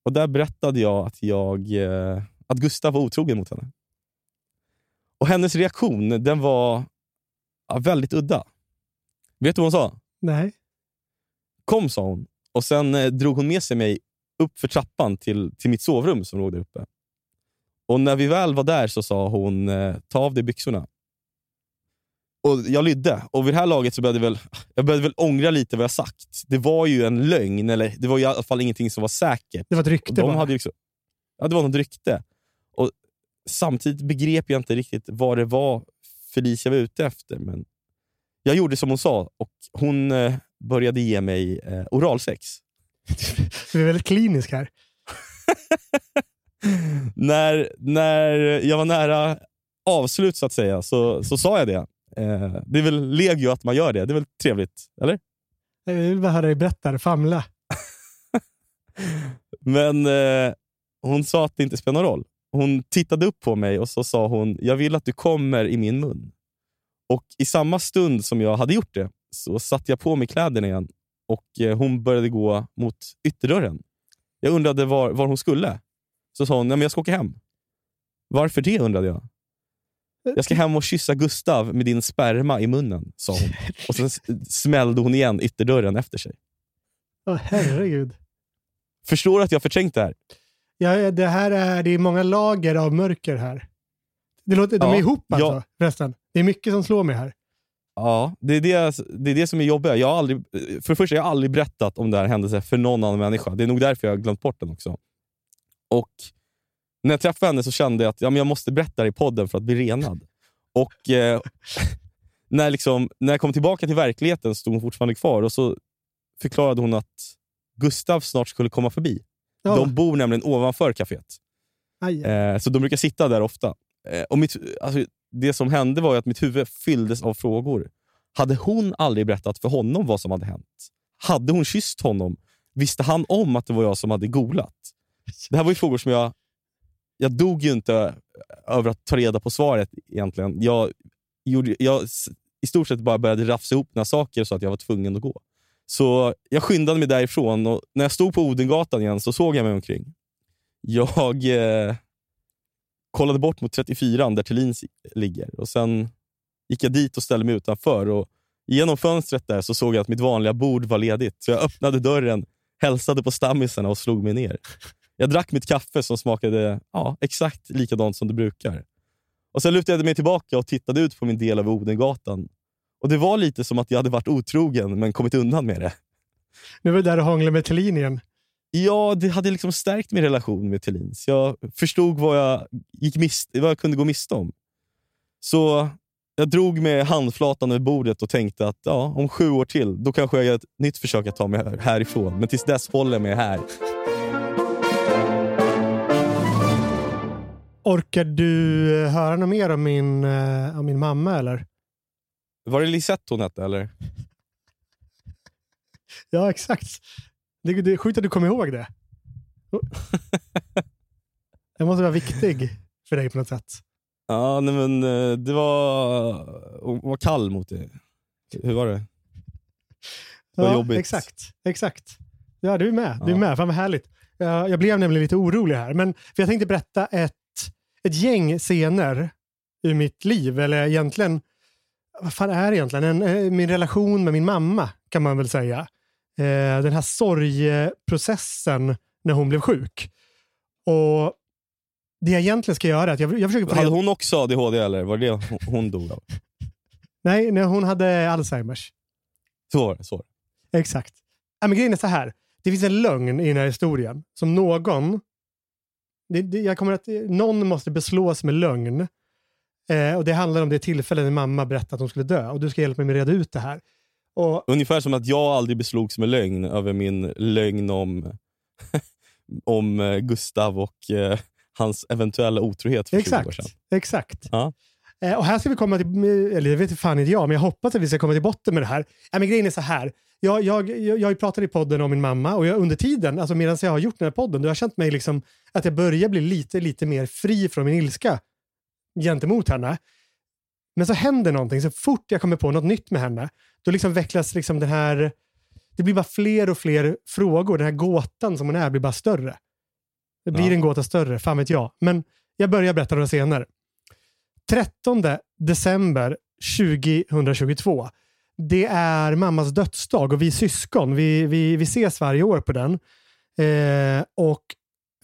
B: Och Där berättade jag att, jag, eh, att Gustav var otrogen mot henne. Och Hennes reaktion den var ja, väldigt udda. Vet du vad hon sa?
C: Nej.
B: Kom, sa hon. Och Sen eh, drog hon med sig mig upp för trappan till, till mitt sovrum som låg där uppe. Och När vi väl var där så sa hon, eh, ta av dig byxorna. Och Jag lydde. Och vid det här laget så började jag väl, jag började väl ångra lite vad jag sagt. Det var ju en lögn, eller det var i alla fall ingenting som var säkert.
C: Det var ett rykte
B: de hade liksom, ja, det var något rykte. Och samtidigt begrep jag inte riktigt vad det var Felicia var ute efter. Men jag gjorde som hon sa och hon eh, började ge mig eh, oralsex.
C: Du är väldigt klinisk här. (laughs)
B: när, när jag var nära avslut så att säga, så, så sa jag det. Eh, det är väl legio att man gör det. Det är väl trevligt, eller?
C: Jag vill bara höra dig berätta. Famla. (laughs)
B: Men eh, hon sa att det inte spelar någon roll. Hon tittade upp på mig och så sa hon, jag vill att du kommer i min mun. Och I samma stund som jag hade gjort det så satte jag på mig kläderna igen och eh, hon började gå mot ytterdörren. Jag undrade var, var hon skulle. Så sa hon, Nej, men jag ska åka hem. Varför det undrade jag. Jag ska hem och kyssa Gustav med din sperma i munnen, sa hon. Och sen smällde hon igen ytterdörren efter sig.
C: Åh herregud.
B: Förstår du att jag förträngt det här?
C: Ja, det här är, det är många lager av mörker här. Det låter, de
B: Ja,
C: är ihop alltså,
B: ja.
C: förresten. Det är mycket som slår mig här.
B: Ja, det är det, det är det som är jobbigt. Jag har aldrig, för det första, jag har aldrig berättat om den här händelsen för någon annan människa. Det är nog därför jag har glömt bort den också. Och när jag träffade henne så kände jag att ja, men jag måste berätta det i podden för att bli renad. Och eh, (laughs) när, liksom, när jag kom tillbaka till verkligheten stod hon fortfarande kvar och så förklarade hon att Gustav snart skulle komma förbi.
C: Ja.
B: De bor nämligen ovanför kaféet. Eh, så de brukar sitta där ofta. Eh, och mitt, alltså, det som hände var ju att mitt huvud fylldes av frågor. Hade hon aldrig berättat för honom vad som hade hänt? Hade hon kysst honom? Visste han om att det var jag som hade golat? Det här var ju frågor som jag... Jag dog ju inte över att ta reda på svaret egentligen. Jag, gjorde, jag i stort sett bara började rafsa ihop några saker så att jag var tvungen att gå. Så jag skyndade mig därifrån och när jag stod på Odengatan igen så såg jag mig omkring. Jag eh, kollade bort mot 34 där Thelins ligger och sen gick jag dit och ställde mig utanför. Och genom fönstret där så såg jag att mitt vanliga bord var ledigt. Så jag öppnade dörren, hälsade på stammisarna och slog mig ner. Jag drack mitt kaffe som smakade ja, exakt likadant som det brukar. Och Sen lutade jag mig tillbaka och tittade ut på min del av Odengatan. Och Det var lite som att jag hade varit otrogen men kommit undan med det.
C: Nu var det där och hånglade med Thelin igen.
B: Ja, det hade liksom stärkt min relation med Thelins. Jag förstod vad jag, gick mist, vad jag kunde gå miste om. Så jag drog med handflatan över bordet och tänkte att ja, om sju år till, då kanske jag gör ett nytt försök att ta mig här- härifrån. Men tills dess håller jag mig här.
C: Orkar du eh, höra något mer om min, eh, om min mamma eller?
B: Var det Lisette hon hette eller? (laughs)
C: Ja, exakt. Det, det är sjukt att du kommer ihåg det. (laughs) Det måste vara viktig för dig på något sätt.
B: Ja, nej, men eh, det var... Hon var kall mot det. Hur var det? Vad
C: Ja,
B: jobbigt.
C: Exakt, exakt. Ja, du är med. Du är med. Fan vad härligt. Jag, jag blev nämligen lite orolig här. Men, för jag tänkte berätta ett, ett gäng scener ur mitt liv. Eller egentligen, vad fan är det egentligen? En, eh, min relation med min mamma kan man väl säga. Eh, den här sorgeprocessen när hon blev sjuk. Och det jag egentligen ska göra är att jag, jag försöker
B: Hade hon också ADHD eller var det hon- hon dog av?
C: Nej, när hon hade Alzheimers.
B: Så var det. Så.
C: Exakt. Ja, men grejen är så här. Det finns en lögn i den här historien som någon, det, det, jag kommer att, någon måste beslås med lögn. Eh, och Det handlar om det tillfälle när mamma berättade att hon skulle dö. Och Du ska hjälpa mig med att reda ut det här. Och,
B: Ungefär som att jag aldrig beslogs med lögn över min lögn om, (laughs) om eh, Gustav och eh, hans eventuella otrohet för 20 år
C: exakt.
B: sedan.
C: exakt.
B: Ja.
C: Eh, och här ska vi komma till, eller det vet fan inte jag, men jag hoppas att vi ska komma till botten med det här. Ja, men grejen är så här. Jag, jag, jag, jag pratat i podden om min mamma och jag, under tiden, alltså medan jag har gjort den här podden, då har jag känt mig liksom att jag börjar bli lite, lite mer fri från min ilska gentemot henne. Men så händer någonting, så fort jag kommer på något nytt med henne, då liksom vecklas liksom den här, det blir bara fler och fler frågor. Den här gåtan som hon är blir bara större. Det blir
B: Ja.
C: en gåta större, fan vet jag. Men jag börjar berätta några senare. 13 december 2022. Det är mammas dödsdag och vi syskon, vi, vi, vi ses varje år på den. Eh, och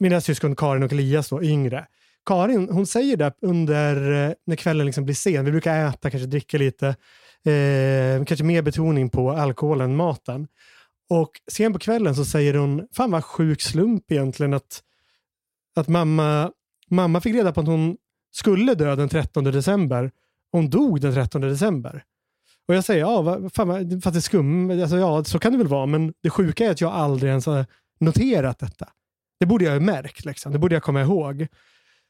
C: mina syskon Karin och Elias då, yngre. Karin hon säger det under eh, när kvällen liksom blir sen, vi brukar äta, kanske dricka lite, eh, kanske mer betoning på alkoholen än maten. Och sen på kvällen så säger hon, fan vad sjuk slump egentligen att, att mamma, mamma fick reda på att hon skulle dö den 13 december. Hon dog den 13 december. Och jag säger, ja, vad, fan, vad, fast det är skum, alltså, ja, så kan det väl vara, men det sjuka är att jag aldrig ens har noterat detta. Det borde jag ha märkt, liksom. det borde jag komma ihåg.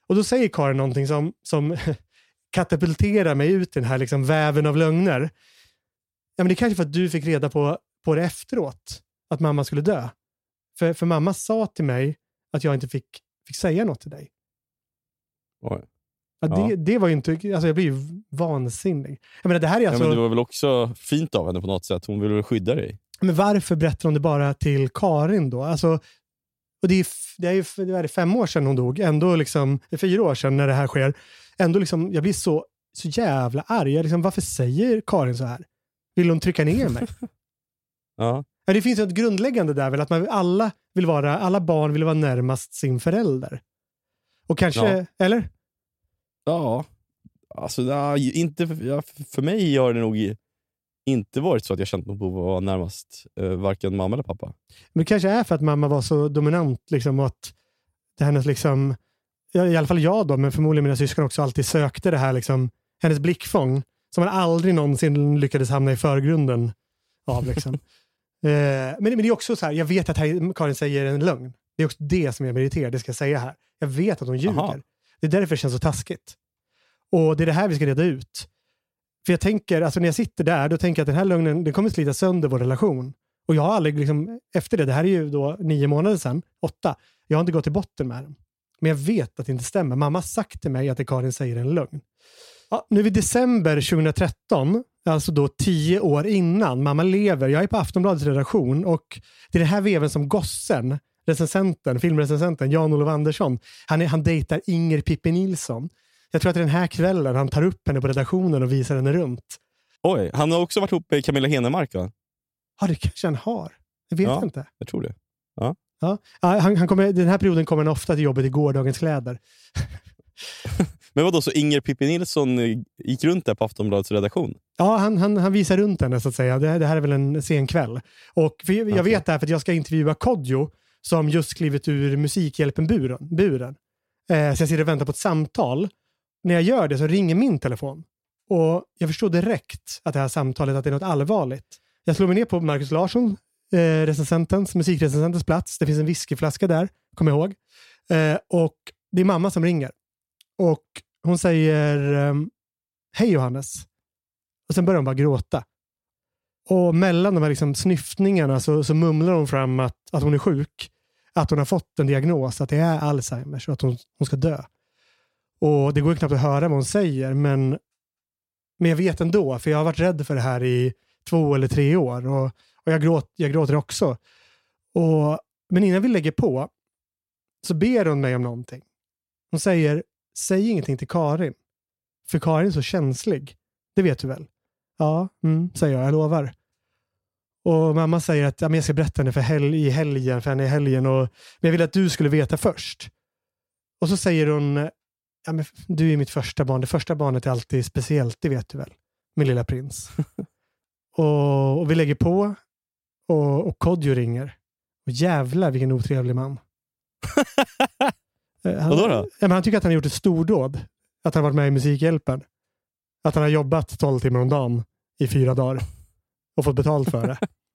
C: Och då säger Karin någonting som, som (laughs) katapulterar mig ut i den här liksom, väven av lögner. Ja, men det är kanske för att du fick reda på, på det efteråt, att mamma skulle dö. För, för mamma sa till mig att jag inte fick, fick säga något till dig.
B: Oj.
C: Ja,
B: Ja.
C: det, det var ju inte, alltså jag blir ju vansinnig. Jag menar, det här är alltså,
B: ja, men det var väl också fint av henne på något sätt. Hon ville väl skydda dig?
C: Men varför berättar hon det bara till Karin då? Alltså, och det, är, det är ju det är fem år sedan hon dog, ändå liksom, fyra år sedan när det här sker. Ändå liksom, jag blir så, så jävla arg. Jag liksom, varför säger Karin så här? Vill hon trycka ner mig? (laughs)
B: Ja.
C: ja, det finns ju ett grundläggande där väl, att man alla, vill vara, alla barn vill vara närmast sin förälder. Och kanske,
B: Ja.
C: eller?
B: Ja, alltså ja, inte, ja, för mig har det nog inte varit så att jag känt något behov av att vara närmast eh, varken mamma eller pappa.
C: Men det kanske är för att mamma var så dominant liksom, att det hennes, liksom, i alla fall jag då, men förmodligen mina syskon också, alltid sökte det här, liksom, hennes blickfång som man aldrig någonsin lyckades hamna i förgrunden av. Liksom. (laughs) eh, men, men det är också så här, jag vet att här, Karin säger en lögn. Det är också det som jag mig irriterar, det ska jag säga här. Jag vet att hon ljuger.
B: Aha.
C: Det är därför det känns så taskigt. Och det är det här vi ska reda ut. För jag tänker, alltså när jag sitter där, då tänker jag att den här lögnen, den kommer slita sönder vår relation. Och jag har aldrig, liksom, efter det, det här är ju då nio månader sedan, åtta, jag har inte gått till botten med den. Men jag vet att det inte stämmer. Mamma har sagt till mig att det Karin säger är en lögn. Ja, nu i december 2013, alltså då tio år innan. Mamma lever. Jag är på Aftonbladets redaktion och det är den här veven som gossen, recensenten, filmrecensenten Jan-Olof Andersson, han, är, han dejtar Inger Pippi Nilsson. Jag tror att det är den här kvällen han tar upp henne på redaktionen och visar henne runt.
B: Oj, han har också varit ihop med Camilla Henemark va?
C: Ja, det kanske han har. Det vet
B: Ja.
C: jag inte.
B: Jag tror det.
C: Ja. Ja, han, han kommer, den här perioden kommer han ofta till jobbet i gårdagens kläder. (laughs)
B: Men vad då så Inger Pippi Nilsson eh, gick runt där på Aftonbladets redaktion?
C: Ja, han, han, han visar runt henne så att säga. Det, det här är väl en sen kväll. Och jag
B: Okej.
C: vet det här för att jag ska intervjua Kodjo som just klivit ur Musikhjälpen-buren. Buren. Eh, så jag sitter och väntar på ett samtal. När jag gör det så ringer min telefon. Och Jag förstår direkt att det här samtalet att det är något allvarligt. Jag slår mig ner på Markus Larsson, eh, recensentens, musikrecensentens plats. Det finns en whiskyflaska där, kom ihåg. Eh, och Det är mamma som ringer. Och Hon säger ehm, Hej Johannes. Och sen börjar hon bara gråta. Och mellan de här liksom snyftningarna så, så mumlar hon fram att, att hon är sjuk. Att hon har fått en diagnos, att det är Alzheimers och att hon, hon ska dö. Och Det går ju knappt att höra vad hon säger, men, men jag vet ändå, för jag har varit rädd för det här i två eller tre år. Och, och jag, gråt, jag gråter också. Och, men innan vi lägger på så ber hon mig om någonting. Hon säger, säg ingenting till Karin. För Karin är så känslig. Det vet du väl? Ja, mm, säger jag. Jag lovar. Och mamma säger att ja, men jag ska berätta henne för hel i helgen, för henne i helgen. Och, men jag vill att du skulle veta först. Och så säger hon, ja, men du är mitt första barn. Det första barnet är alltid speciellt, det vet du väl? Min lilla prins. (laughs) och, och vi lägger på. och, och Kodjo ringer. Och jävlar vilken otrevlig man. (laughs) Eh, han,
B: Vadå då?
C: Ja, men han tycker att han har gjort ett stordåd. Att han har varit med i Musikhjälpen. Att han har jobbat 12 timmar om dagen i fyra dagar och fått betalt för det. (laughs)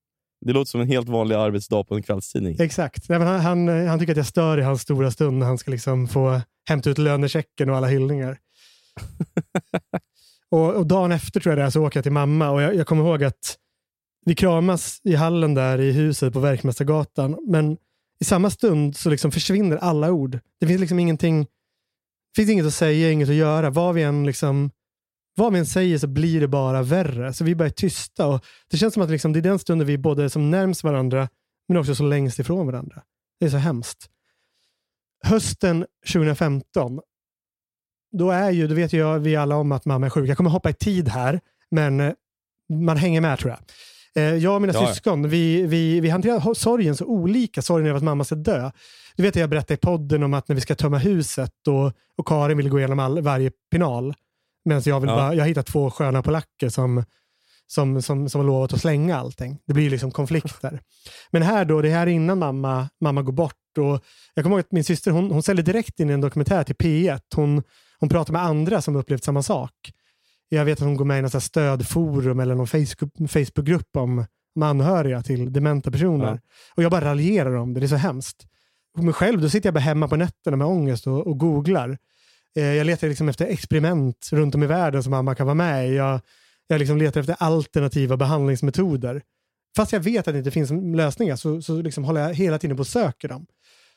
B: Det låter som en helt vanlig arbetsdag på en kvällstidning.
C: Exakt. Nej, men han, han, han tycker att jag stör i hans stora stund när han ska liksom få hämta ut lönechecken och alla hyllningar. (laughs) och, och dagen efter tror jag det är, så åker jag till mamma och jag, jag kommer ihåg att vi kramas i hallen där i huset på Verkmästargatan. Men i samma stund så liksom försvinner alla ord. Det finns liksom ingenting, det finns inget att säga, inget att göra. Vad vi än liksom vad vi än säger så blir det bara värre. Så vi bara är tysta. Och det känns som att liksom, det är den stunden vi både som närmst varandra, men också så längst ifrån varandra. Det är så hemskt. Hösten 2015, då är ju, då vet ju vi alla om att mamma är sjuk. Jag kommer hoppa i tid här, men eh, man hänger med tror jag. Eh, Jag och mina
B: Ja,
C: syskon, vi, vi, vi hanterar sorgen så olika. Sorgen över att mamma ska dö. Du vet att jag berättade i podden om att när vi ska tömma huset och, och Karin vill gå igenom all, varje penal. Medan jag, vill
B: Ja.
C: bara, jag har hittat två sköna polacker som, som, som, som har lovat att slänga allting. Det blir liksom konflikter. Men här då, det här är innan mamma, mamma går bort. Och jag kommer ihåg att min syster hon, hon ställde direkt in en dokumentär till P1. Hon, hon pratar med andra som upplevt samma sak. Jag vet att hon går med i något stödforum eller någon Facebook- Facebookgrupp om, om anhöriga till dementa personer.
B: Ja.
C: Och jag bara raljerar om det, det är så hemskt. Mig själv, då sitter jag bara hemma på nätterna med ångest och, och googlar. Eh, jag letar liksom efter experiment runt om i världen som mamma kan vara med i. Jag, jag liksom letar efter alternativa behandlingsmetoder. Fast jag vet att det inte finns lösningar så, så liksom håller jag hela tiden på och söker dem.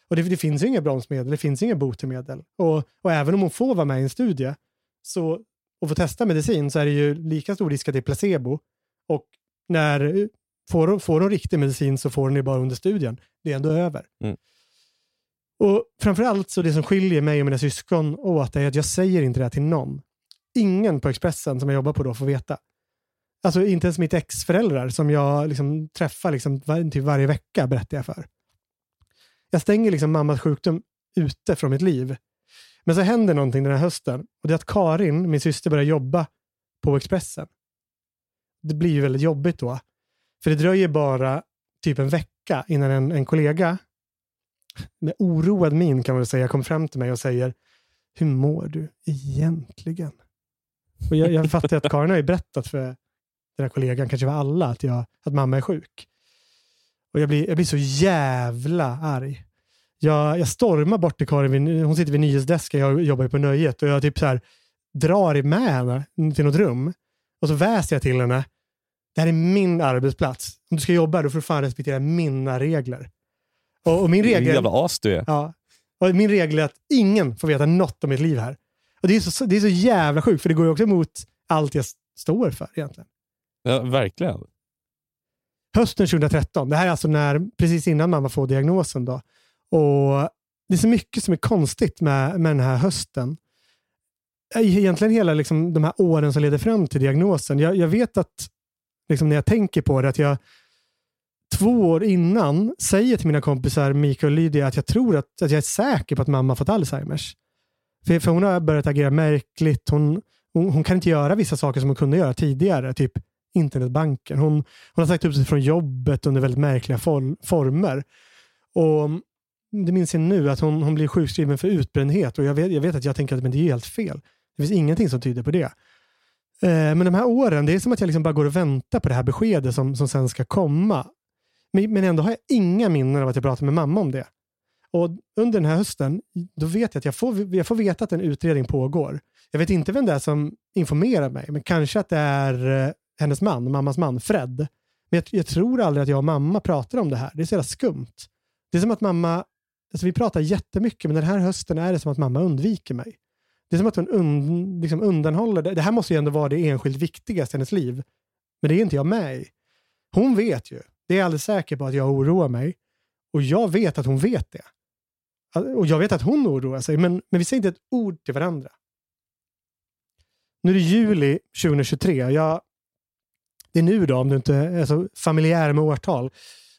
C: Och det, det finns ju inga bromsmedel, det finns inga botemedel. Och, och även om hon får vara med i en studie så, och få testa medicin så är det ju lika stor risk att det är placebo. Och när får hon, får hon riktig medicin så får hon det bara under studien. Det är ändå över.
B: Mm.
C: Och framförallt så det som skiljer mig och mina syskon åt är att jag säger inte det här till någon. Ingen på Expressen som jag jobbar på då får veta. Alltså inte ens mitt ex-föräldrar som jag liksom träffar liksom var, typ varje vecka berättar jag för. Jag stänger liksom mammas sjukdom ute från mitt liv. Men så händer någonting den här hösten och det är att Karin, min syster, börjar jobba på Expressen. Det blir ju väldigt jobbigt då. För det dröjer bara typ en vecka innan en, en kollega med oroad min kan man väl säga kom fram till mig och säger Hur mår du egentligen? Och jag, jag fattar att Karin har ju berättat för den här kollegan, kanske för alla, att, jag, att mamma är sjuk. Och jag blir, jag blir så jävla arg. Jag, jag stormar bort till Karin, vid, hon sitter vid nyhetsdesken, jag jobbar ju på Nöjet och jag typ så här drar med henne till något rum och så väser jag till henne. Det här är min arbetsplats. Om du ska jobba då får du fan respektera mina regler. Och, och min
B: Vilken
C: regel...
B: jävla as du är.
C: Ja. Och min regel är att ingen får veta något om mitt liv här. Och det är så, det är så jävla sjukt, för det går ju också emot allt jag står för egentligen.
B: Ja, verkligen.
C: Hösten 2013, det här är alltså när, precis innan mamma får diagnosen. Då. Och Det är så mycket som är konstigt med, med den här hösten. Egentligen hela liksom, de här åren som leder fram till diagnosen. Jag, jag vet att liksom, när jag tänker på det, att jag två år innan säger till mina kompisar Mikael och Lydia att jag tror att, att jag är säker på att mamma fått Alzheimers. För, för hon har börjat agera märkligt. Hon, hon, hon kan inte göra vissa saker som hon kunde göra tidigare, typ internetbanken. Hon, hon har sagt upp sig från jobbet under väldigt märkliga for, former. Och Det minns jag nu, att hon, hon blir sjukskriven för utbrändhet och jag vet, jag vet att jag tänker att men det är helt fel. Det finns ingenting som tyder på det. Eh, men de här åren, det är som att jag liksom bara går och väntar på det här beskedet som, som sen ska komma. Men, ändå har jag inga minnen av att jag pratade med mamma om det. Och Under den här hösten, då vet jag att jag får, jag får veta att en utredning pågår. Jag vet inte vem det är som informerar mig, men kanske att det är eh, hennes man, mammas man, Fred. Men jag, jag tror aldrig att jag och mamma pratar om det här. Det är så jävla skumt. Det är som att mamma, alltså vi pratar jättemycket, men den här hösten är det som att mamma undviker mig. Det är som att hon und, liksom undanhåller det. Det här måste ju ändå vara det enskilt viktigaste i hennes liv. Men det är inte jag med i. Hon vet ju. Det är jag alldeles säker på att jag oroar mig. Och jag vet att hon vet det. Och jag vet att hon oroar sig, men, men vi säger inte ett ord till varandra. Nu är det juli 2023. Jag, det är nu då, om du inte är så familjär med årtal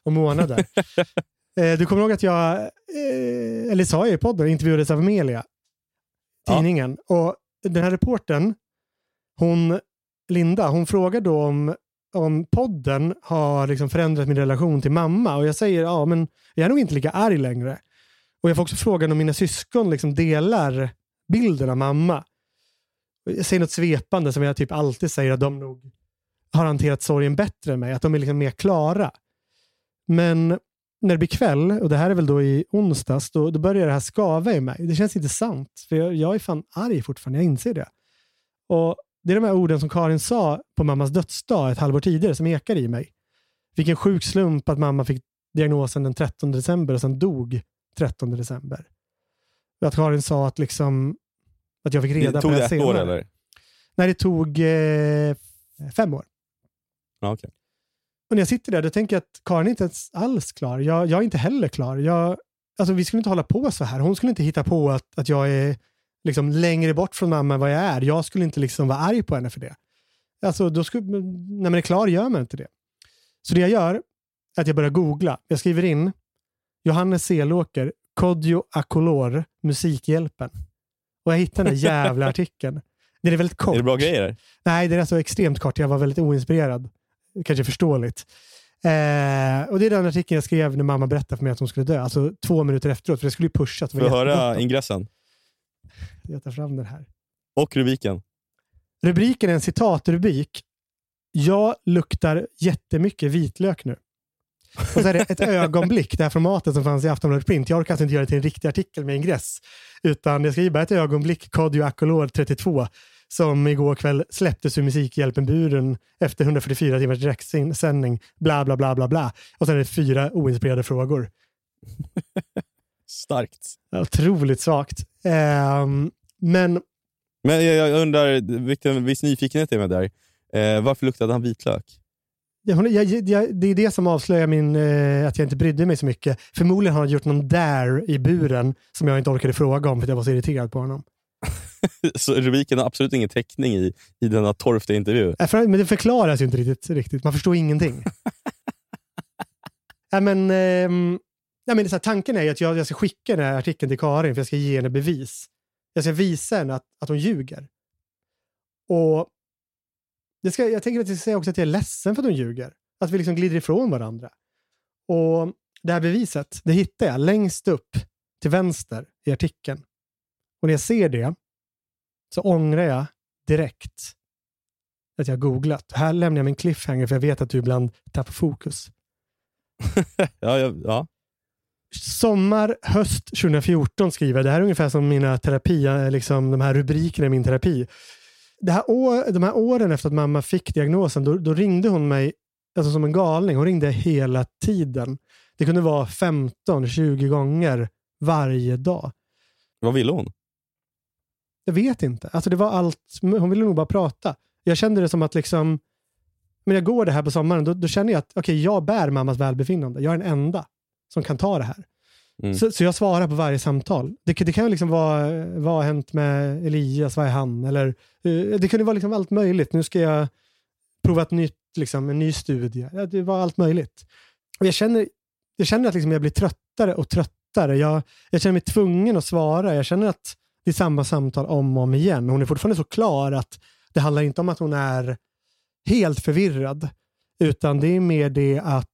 C: och månader. (laughs) eh, du kommer ihåg att jag, eh, eller sa jag i podden, intervjuades av Amelia, tidningen. Och den här reporten, hon, Linda, hon frågar då om om podden har liksom förändrat min relation till mamma. Och jag säger, ja men jag är nog inte lika arg längre. Och jag får också frågan om mina syskon liksom delar bilden av mamma. Jag säger något svepande som jag typ alltid säger att de nog har hanterat sorgen bättre än mig. Att de är liksom mer klara. Men när det blir kväll, och det här är väl då i onsdags, då, då börjar det här skava i mig. Det känns inte sant. För jag, jag är fan arg fortfarande, jag inser det. Och det är de här orden som Karin sa på mammas dödsdag ett halvår tidigare som ekar i mig. Vilken sjuk slump att mamma fick diagnosen den 13 december och sen dog 13 december. Att Karin sa att, liksom, att jag fick reda
B: Tog
C: på
B: det
C: det
B: ett
C: senare.
B: år eller?
C: Nej, det tog eh, fem år.
B: Ja, okej.
C: Och när jag sitter där, då tänker jag att Karin är inte ens alls klar. Jag, jag är inte heller klar. Jag, alltså, vi skulle inte hålla på så här. Hon skulle inte hitta på att, att jag är liksom längre bort från mamma än vad jag är. Jag skulle inte liksom vara arg på henne för det. Alltså, då skulle, när man är klar gör man inte det. Så det jag gör är att jag börjar googla. Jag skriver in Johannes Selåker, Kodjo Akolor, Musikhjälpen. Och jag hittar den här jävla (laughs) artikeln. Den är väldigt kort.
B: Är det bra grejer?
C: Nej, det är alltså extremt kort. Jag var väldigt oinspirerad. Kanske förståeligt. Eh, och det är den artikeln jag skrev när mamma berättade för mig att hon skulle dö. Alltså två minuter efteråt, för det skulle ju pushas. Det
B: Får jag höra ingressen?
C: Jag tar fram den här.
B: Och rubriken?
C: Rubriken är en citatrubrik. Jag luktar jättemycket vitlök nu. Och så är det ett (laughs) ögonblick, det här formatet som fanns i Aftonbladet Print. Jag orkar alltså inte göra det till en riktig artikel med ingress. Utan jag skriver bara ett ögonblick, Kodjo Akolor 32, som igår kväll släpptes ur Musikhjälpen-buren efter 144 timmars direktsändning. Bla, bla, bla, bla, bla. Och sen är det fyra oinspirerade frågor. (laughs)
B: Starkt.
C: Otroligt svagt. Ehm, men
B: Men jag, jag undrar, vilken viss nyfikenhet är med där. Eh, varför luktade han vitlök?
C: Ja, hon, jag, jag, det är det som avslöjar min, eh, att jag inte brydde mig så mycket. Förmodligen har han gjort någon dare i buren som jag inte orkade fråga om för att jag var så irriterad på honom. (laughs)
B: Så rubriken har absolut ingen täckning i, i denna torftiga intervju.
C: Äh, för, men det förklaras ju inte riktigt. riktigt. Man förstår ingenting. (laughs) ja, men, ehm, ja, men det är här, tanken är att jag, jag ska skicka den här artikeln till Karin för jag ska ge henne bevis. Jag ska visa henne att, att hon ljuger. Och det ska, jag tänker att jag ska säga också att jag är ledsen för att hon ljuger. Att vi liksom glider ifrån varandra. Och det här beviset, det hittar jag längst upp till vänster i artikeln. Och när jag ser det så ångrar jag direkt att jag har googlat. Här lämnar jag min cliffhanger för jag vet att du ibland tappar fokus. (laughs)
B: Ja, ja, ja.
C: Sommar, höst 2014 skriver jag. Det här är ungefär som mina terapi, liksom de här rubrikerna i min terapi. Det här år, de här åren efter att mamma fick diagnosen, då, då ringde hon mig alltså som en galning. Hon ringde hela tiden. Det kunde vara 15-20 gånger varje dag.
B: Vad ville hon?
C: Jag vet inte. Alltså det var allt. Hon ville nog bara prata. Jag kände det som att liksom, men jag går det här på sommaren, då, då känner jag att okay, jag bär mammas välbefinnande. Jag är den enda som kan ta det här.
B: Mm.
C: Så, så jag svarar på varje samtal. Det, det kan ju liksom vara, vad har hänt med Elias, vad är han? Eller, eh, det kunde vara liksom allt möjligt. Nu ska jag prova ett nytt, liksom, en ny studie. Det var allt möjligt. Och jag känner, jag känner att liksom jag blir tröttare och tröttare. Jag, jag känner mig tvungen att svara. Jag känner att det är samma samtal om och om igen. Hon är fortfarande så klar att det handlar inte om att hon är helt förvirrad. Utan det är mer det att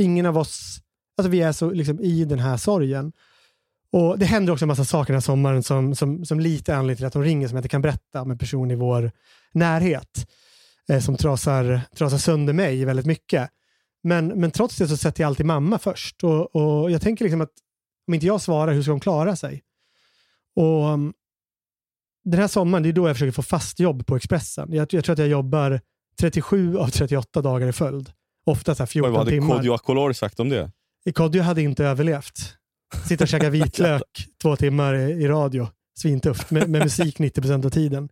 C: ingen av oss, alltså vi är så liksom i den här sorgen. Och Det händer också en massa saker den här sommaren som, som, som lite anledning till att hon ringer som jag inte kan berätta om en person i vår närhet. Eh, som trasar, trasar sönder mig väldigt mycket. Men, men trots det så sätter jag alltid mamma först. Och, och Jag tänker liksom att om inte jag svarar, hur ska hon klara sig? Och mm, Den här sommaren, det är då jag försöker få fast jobb på Expressen. Jag, jag tror att jag jobbar 37 av 38 dagar i följd. Ofta så här
B: Oj,
C: 14
B: vad hade
C: timmar.
B: Kodjo Akolor sagt om det?
C: Kodjo hade inte överlevt. Sitta och käka (laughs) vitlök två timmar i, radio. Svintufft. Med, med musik 90% av tiden.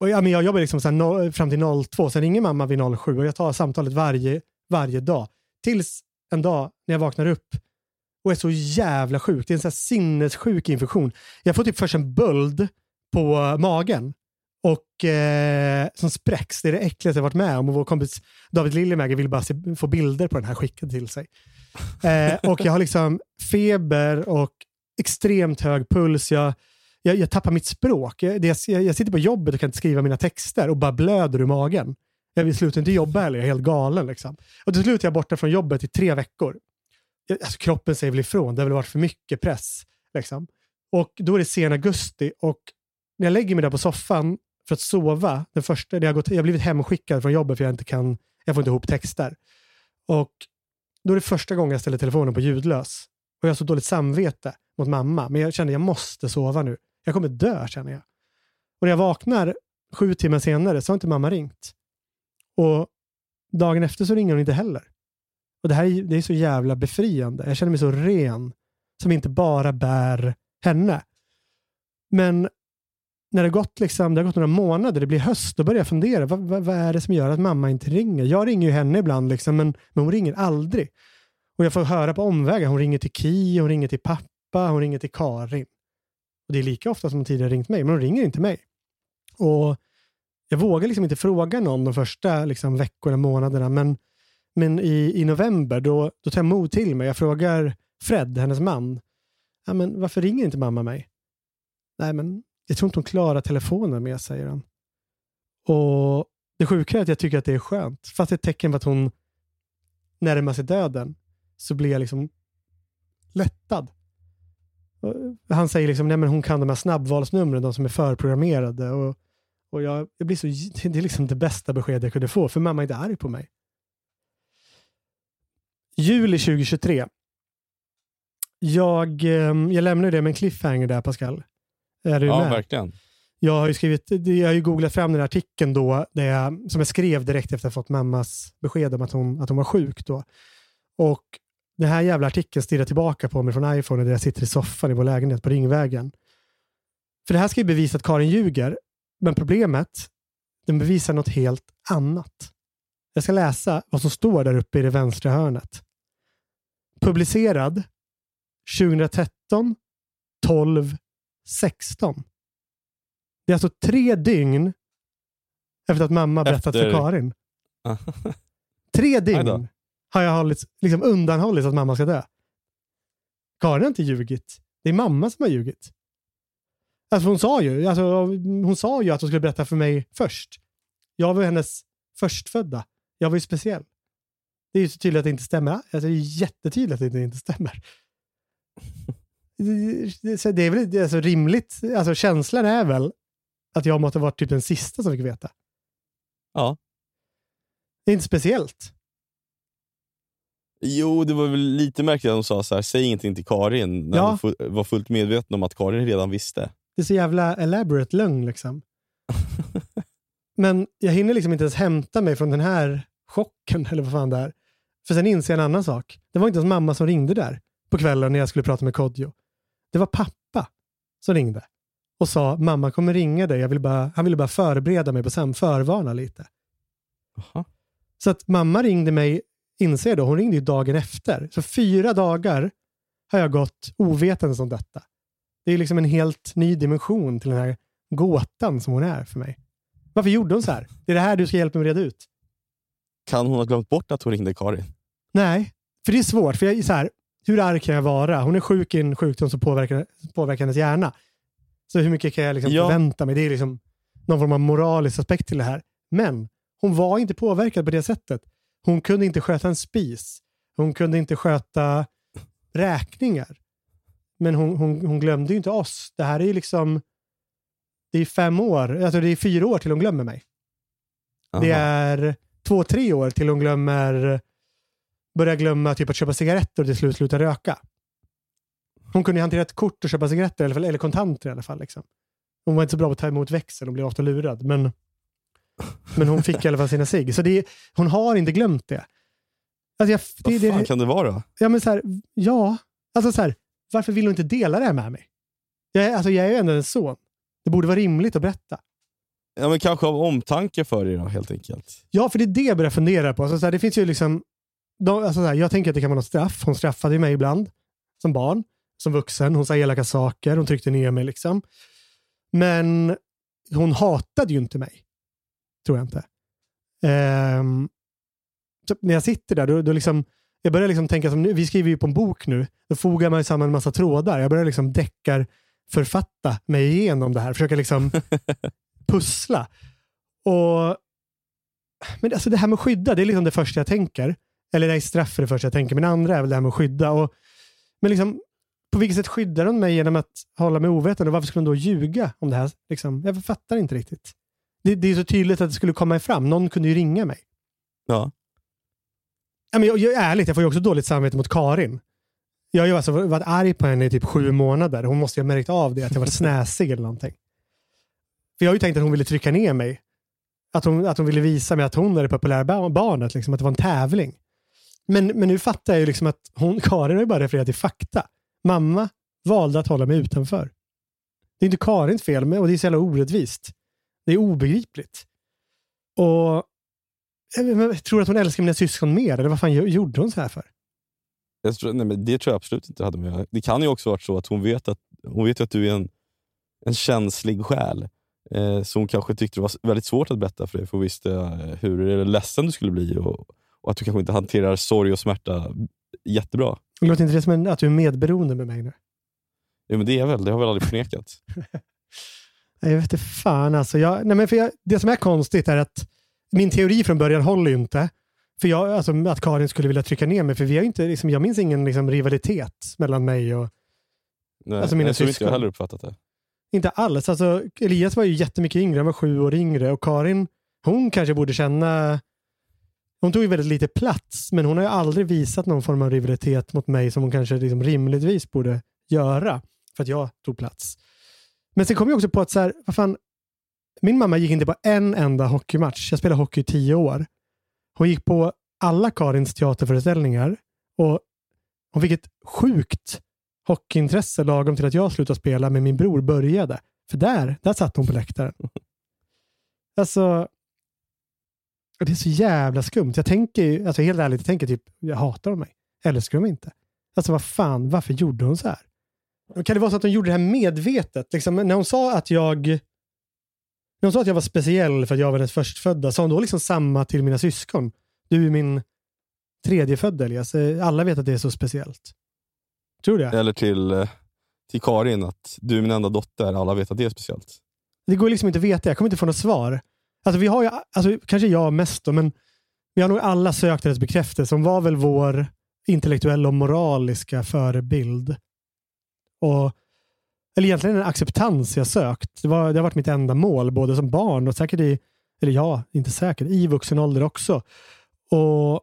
C: Och ja, men jag jobbar liksom så no, fram till 02, sen ringer mamma vid 07 och jag tar samtalet varje, varje dag. Tills en dag när jag vaknar upp och är så jävla sjuk. Det är en så här sinnessjuk infektion. Jag får typ först en böld på magen och eh, som spräcks. Det är det äckligaste jag varit med om och vår kompis David Liljemäger vill bara se, få bilder på den här skickade till sig. (laughs) Eh, och jag har liksom feber och extremt hög puls. Jag, jag, jag tappar mitt språk. Jag, jag, jag sitter på jobbet och kan inte skriva mina texter och bara blöder ur magen. Jag vill sluta inte jobba heller, jag är helt galen. Liksom. Och till slut är jag borta från jobbet i tre veckor. Alltså, kroppen säger väl ifrån, det har väl varit för mycket press. Liksom. Och då är det sen augusti och när jag lägger mig där på soffan för att sova, den första, jag, har gått, jag har blivit hemskickad från jobbet för jag inte kan, jag får inte ihop texter. Och då är det första gången jag ställer telefonen på ljudlös. Och jag har så dåligt samvete mot mamma, men jag känner att jag måste sova nu. Jag kommer dö känner jag. Och när jag vaknar sju timmar senare så har inte mamma ringt. Och dagen efter så ringer hon inte heller. Och det här är, det är så jävla befriande. Jag känner mig så ren som inte bara bär henne. Men när det gått, liksom, det har gått några månader, det blir höst, då börjar jag fundera. Vad, vad, vad, är det som gör att mamma inte ringer? Jag ringer ju henne ibland, liksom, men, men hon ringer aldrig. Och Jag får höra på omvägar. Hon ringer till Ki, hon ringer till pappa, hon ringer till Karin. Och Det är lika ofta som hon tidigare ringt mig, men hon ringer inte mig. Och Jag vågar liksom inte fråga någon de första liksom, veckorna, månaderna, men, men i, i november då, då tar jag mod till mig. Jag frågar Fred, hennes man, ja, men varför ringer inte mamma mig? Nej, men jag tror inte hon klarar telefonen med, säger han. Och Det sjuka är att jag tycker att det är skönt. Fast det är ett tecken på att hon närmar sig döden så blir jag liksom lättad. Han säger liksom, nej men hon kan de här snabbvalsnumren, de som är förprogrammerade. Och, och jag, jag blir så, (laughs) det är liksom det bästa besked jag kunde få, för mamma är inte arg på mig. Juli 2023. Jag, ehm, jag lämnar det med en cliffhanger där, Pascal. Är du
B: Ja,
C: med?
B: verkligen.
C: Jag har ju skrivit, jag har ju googlat fram den här artikeln då, där jag, som jag skrev direkt efter att jag fått mammas besked om att hon, att hon var sjuk då. Och den här jävla artikeln stirrar tillbaka på mig från iPhone där jag sitter i soffan i vår lägenhet på Ringvägen. För det här ska ju bevisa att Karin ljuger, men problemet, den bevisar något helt annat. Jag ska läsa vad som står där uppe i det vänstra hörnet. Publicerad 2013 12 16. Det är alltså tre dygn efter att mamma berättat för
B: Efter-
C: Karin. (laughs) Tre dygn har jag hållits, liksom undanhållits att mamma ska dö. Karin har inte ljugit. Det är mamma som har ljugit. Alltså hon, sa ju, alltså hon sa ju att hon skulle berätta för mig först. Jag var hennes förstfödda. Jag var ju speciell. Det är ju så tydligt att det inte stämmer. Alltså, det är jättetydligt att det inte stämmer. Det- så är väl det är alltså rimligt. Alltså, känslan är väl att jag måste ha varit typ den sista som fick veta.
B: Ja.
C: Det är inte speciellt.
B: Jo, det var väl lite märkligt att de sa så här, säg ingenting till Karin, när
C: Ja.
B: de var fullt medveten om att Karin redan visste.
C: Det är så jävla elaborate lögn liksom. (laughs) Men jag hinner liksom inte ens hämta mig från den här chocken eller vad fan det är. För sen inser jag en annan sak. Det var inte ens mamma som ringde där på kvällen när jag skulle prata med Kodjo. Det var pappa som ringde och sa mamma kommer ringa dig. Jag vill bara, han ville bara förbereda mig på sam, förvarna lite.
B: Jaha.
C: Så att mamma ringde mig, inser jag då, hon ringde ju dagen efter. Så fyra dagar har jag gått ovetandes om detta. Det är liksom en helt ny dimension till den här gåtan som hon är för mig. Varför gjorde hon så här? Det är det här du ska hjälpa mig reda ut.
B: Kan hon ha glömt bort att hon ringde Karin?
C: Nej, för det är svårt. För jag, så här, hur arg kan jag vara? Hon är sjuk i en sjukdom som påverkar, påverkar hennes hjärna. Så hur mycket kan jag liksom
B: Ja.
C: förvänta mig? Det är liksom någon form av moralisk aspekt till det här. Men hon var inte påverkad på det sättet. Hon kunde inte sköta en spis. Hon kunde inte sköta räkningar. Men hon, hon, hon glömde ju inte oss. Det här är ju liksom... Det är fem år, alltså det är fyra år till hon glömmer mig. Det
B: Aha.
C: är två, tre år till hon glömmer, börjar glömma typ att köpa cigaretter och till slut sluta röka. Hon kunde ju hantera ett kort och köpa cigaretter, fall, eller kontanter i alla fall. Liksom. Hon var inte så bra på att ta emot växel, hon blev ofta lurad. Men, men hon fick i alla fall sina cigg. Så det, hon har inte glömt det. Alltså jag, det,
B: Vad
C: det,
B: fan kan det vara?
C: ja, men så här, ja, alltså så här, varför vill hon inte dela det här med mig? Jag, alltså, jag är ju ändå en son. Det borde vara rimligt att berätta.
B: Ja, men kanske av omtanke för er då, helt enkelt.
C: Ja, för det är det jag börjar fundera på. Alltså, så här, det finns ju liksom, de, alltså, så här, jag tänker att det kan vara något straff. Hon straffade mig ibland, som barn, som vuxen. Hon sa elaka saker, hon tryckte ner mig. liksom. Men hon hatade ju inte mig. Tror jag inte. Så när jag sitter där, då, då liksom, jag börjar liksom tänka som nu, vi skriver ju på en bok nu, då fogar man samman en massa trådar. Jag börjar liksom deckar författa mig igenom det här. Försöka liksom (laughs) pussla. Och, men alltså det här med skydda, det är liksom det första jag tänker. Eller det är straff för det första jag tänker, men det andra är väl det här med att skydda. Och, men liksom, på vilket sätt skyddar hon mig genom att hålla mig ovetande? Varför skulle hon då ljuga om det här? Liksom, jag fattar inte riktigt. Det, det är så tydligt att det skulle komma fram. Någon kunde ju ringa mig.
B: Ja.
C: Ja, men jag, jag, ärligt, jag får ju också dåligt samvete mot Karin. Jag har ju alltså varit arg på henne i typ sju månader. Hon måste ju ha märkt av det, att jag var snäsig eller någonting. För jag har ju tänkt att hon ville trycka ner mig. Att hon, att hon ville visa mig att hon är det populära barnet, liksom, att det var en tävling. Men, men nu fattar jag ju liksom att hon, (laughs) Karin har ju bara refererat till fakta. Mamma valde att hålla mig utanför. Det är inte Karins fel, och det är så jävla orättvist. Det är obegripligt. Och jag men, tror du att hon älskar mina syskon mer? Eller vad fan gjorde hon så här för?
B: Jag tror, nej, men det tror jag absolut inte hade med. Det kan ju också varit så att hon vet att, hon vet att du är en, en känslig själ. Eh, så hon kanske tyckte det var väldigt svårt att berätta för dig, för hon visste hur ledsen du skulle bli och, och att du kanske inte hanterar sorg och smärta jättebra.
C: Låter inte det som en, att du är medberoende med mig nu?
B: Ja, men det är väl, det har jag väl aldrig förnekat. (laughs)
C: Nej, Jag vet inte fan alltså. Jag, nej men för jag, det som är konstigt är att min teori från början håller ju inte. För jag, alltså, att Karin skulle vilja trycka ner mig. För vi har inte, liksom, jag minns ingen liksom, rivalitet mellan mig och...
B: Nej,
C: Alltså, mina
B: jag tror inte
C: syskon.
B: jag heller uppfattat det.
C: Inte alls. Alltså, Elias var ju jättemycket yngre. Han var sju år yngre. Och Karin, hon kanske borde känna... Hon tog ju väldigt lite plats, men hon har ju aldrig visat någon form av rivalitet mot mig som hon kanske liksom rimligtvis borde göra för att jag tog plats. Men sen kom jag också på att så här, vad fan, min mamma gick inte på en enda hockeymatch. Jag spelade hockey i tio år. Hon gick på alla Karins teaterföreställningar och hon fick ett sjukt hockeyintresse lagom till att jag slutade spela med min bror började. För där, där satt hon på läktaren. (laughs) Alltså, och det är så jävla skumt. Jag tänker ju, alltså helt ärligt, jag tänker typ, jag hatar hon mig? Älskar hon mig inte? Alltså vad fan, varför gjorde hon så här? Kan det vara så att hon gjorde det här medvetet? Liksom, när hon sa att jag när hon sa att jag var speciell för att jag var hennes förstfödda, sa hon då liksom samma till mina syskon? Du är min tredje födda Elias. Eh, Alla vet att det är så speciellt. Tror du det?
B: Eller till, eh, till Karin, att du är min enda dotter, alla vet att det är speciellt.
C: Det går liksom inte att veta. Jag kommer inte få något svar. Alltså vi har ju, alltså, kanske jag mest då, men vi har nog alla sökt hennes bekräftelse. som var väl vår intellektuella och moraliska förebild. Och, eller egentligen en acceptans jag sökt. Det, var, det har varit mitt enda mål, både som barn och säkert i, eller ja, inte säkert, i vuxen ålder också. Och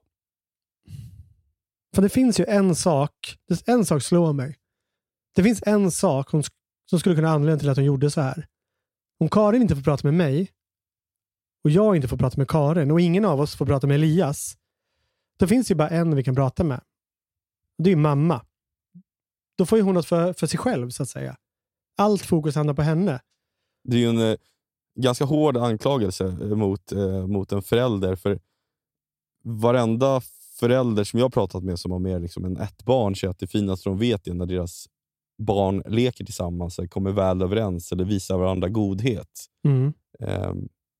C: för det finns ju en sak, en sak slår mig. Det finns en sak hon, som skulle kunna anledning till att hon gjorde så här. Om Karin inte får prata med mig och jag inte får prata med Karin och ingen av oss får prata med Elias, då finns ju bara en vi kan prata med. Det är mamma. Då får ju hon något för, för sig själv så att säga. Allt fokus hamnar på henne.
B: Det är ju en eh, ganska hård anklagelse eh, mot, eh, mot en förälder. För varenda förälder som jag har pratat med som har mer liksom än ett barn säger att det finaste de vet är när deras barn leker tillsammans, eller kommer väl överens eller visar varandra godhet.
C: Mm.
B: Eh,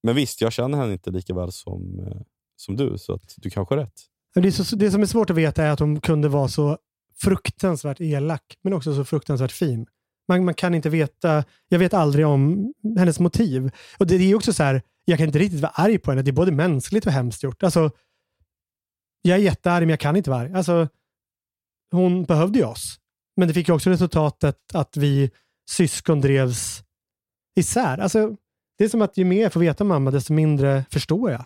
B: men visst, jag känner henne inte lika väl som, eh, som du, så att du kanske har rätt.
C: Det, så, det som är svårt att veta är att hon kunde vara så fruktansvärt elak, men också så fruktansvärt fin. Man, man kan inte veta, jag vet aldrig om hennes motiv. Och det, det är också så här, jag kan inte riktigt vara arg på henne. Det är både mänskligt och hemskt gjort. Alltså, jag är jättearg, men jag kan inte vara arg. Alltså, hon behövde ju oss. Men det fick ju också resultatet att vi syskon drevs isär. Alltså, det är som att ju mer jag får veta om mamma, desto mindre förstår jag.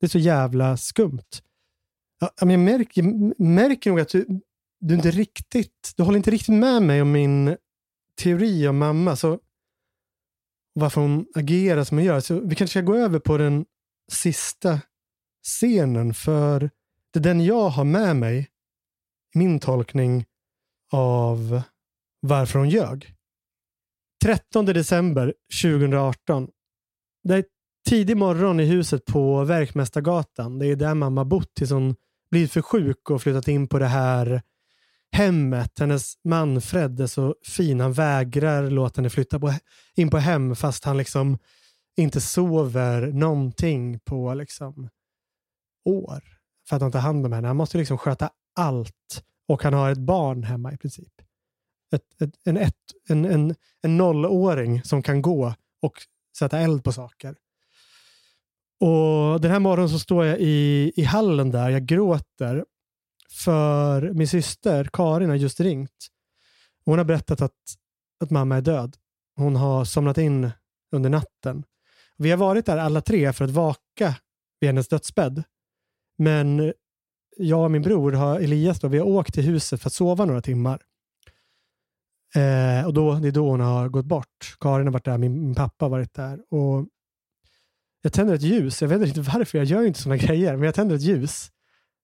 C: Det är så jävla skumt. Jag, jag, märker, jag märker nog att du, du inte riktigt, du håller inte riktigt med mig om min teori om mamma. Så varför hon agerar som hon gör. Så vi kanske ska gå över på den sista scenen. För det är den jag har med mig min tolkning av varför hon ljög. 13 december 2018. Det är tidig morgon i huset på Verkmästargatan. Det är där mamma bott tills hon blivit för sjuk och flyttat in på det här hemmet. Hennes man Fred är så fin. Han vägrar låta henne flytta på, in på hem fast han liksom inte sover någonting på liksom år. För att han tar hand om henne. Han måste liksom sköta allt och han har ett barn hemma i princip. Ett, ett, en, ett, en, en, en nollåring som kan gå och sätta eld på saker. Och Den här morgonen så står jag i, i hallen där, jag gråter. För min syster Karin har just ringt. Hon har berättat att, att mamma är död. Hon har somnat in under natten. Vi har varit där alla tre för att vaka vid hennes dödsbädd. Men jag och min bror, har, Elias, då, vi har åkt till huset för att sova några timmar. Eh, och då, Det är då hon har gått bort. Karin har varit där, min, min pappa har varit där. Och jag tänder ett ljus. Jag vet inte varför, jag gör inte sådana (laughs) grejer, men jag tänder ett ljus.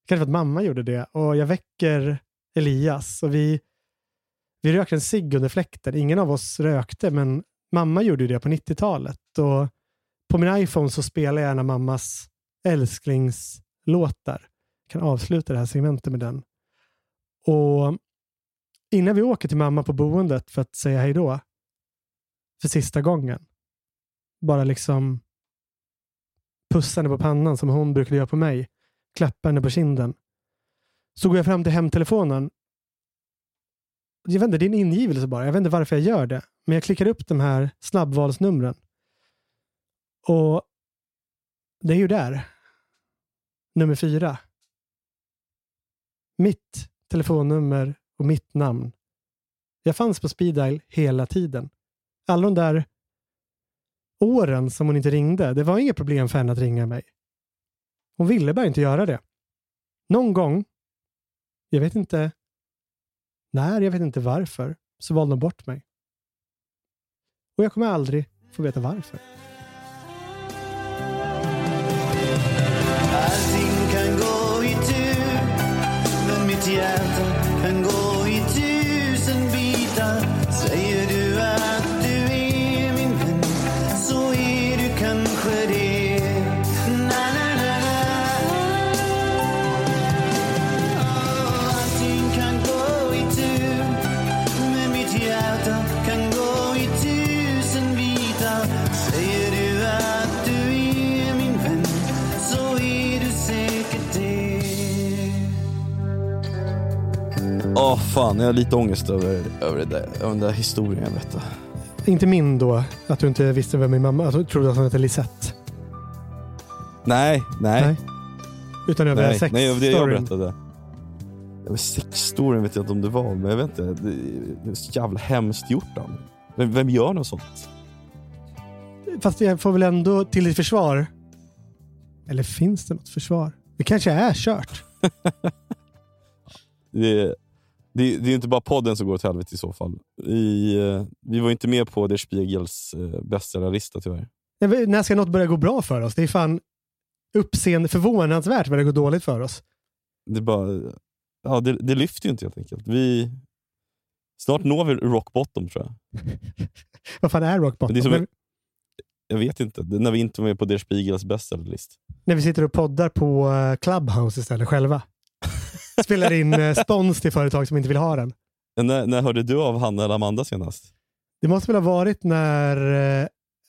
C: Kanske för att mamma gjorde det. Och jag väcker Elias och vi, vi röker en cigg under fläkten. Ingen av oss rökte, men mamma gjorde det på 90-talet. Och på min iPhone så spelar jag gärna mammas älsklingslåtar. Jag kan avsluta det här segmentet med den. Och innan vi åker till mamma på boendet för att säga hej då, för sista gången, bara liksom pussa henne på pannan som hon brukade göra på mig, klappa henne på kinden. Så går jag fram till hemtelefonen. Jag vet inte, det är en ingivelse bara. Jag vet inte varför jag gör det. Men jag klickar upp de här snabbvalsnumren. Och det är ju där. Nummer fyra. Mitt telefonnummer och mitt namn. Jag fanns på speeddial hela tiden. Alla de där åren som hon inte ringde, det var inget problem för henne att ringa mig. Hon ville bara inte göra det. Någon gång, jag vet inte när, jag vet inte varför, så valde hon bort mig. Och jag kommer aldrig få veta varför.
D: Allting kan gå i tur Men mitt hjärta kan gå Säger du att du är min vän Så är du säkert det
B: Åh fan, jag har lite ångest över, över, det där, över den där historien jag berättade.
C: Inte min då, att du inte visste vem min mamma alltså, trodde att hon hette Lisette.
B: Nej, nej.
C: Nej. Utan över
B: Nej,
C: sex
B: nej det var det jag berättade. Men Sexstoryn vet jag inte om det var, men jag vet inte. Det är så jävla hemskt gjort av vem, vem gör något sånt?
C: Fast jag får väl ändå till ditt försvar. Eller finns det något försvar? Det kanske är kört. (laughs)
B: Det, det, det är inte bara podden som går åt helvete i så fall. Vi, eh, vi var inte med på Der Spiegels eh, bästsellarlista tyvärr.
C: Vet, när ska något börja gå bra för oss? Det är fan uppseende förvånansvärt vad det går dåligt för oss.
B: Det, bara, ja, det, det lyfter ju inte helt enkelt. Vi, snart når vi rock bottom tror jag. (laughs)
C: Vad fan är rock bottom?
B: Det är som Jag vet inte. När vi inte var med på Der Spiegels bästsellarlista.
C: när vi sitter och poddar på eh, Clubhouse istället själva. (laughs) Spelar in eh, spons till företag som inte vill ha den.
B: När, när hörde du av Hanna eller Amanda senast?
C: Det måste väl ha varit när eh,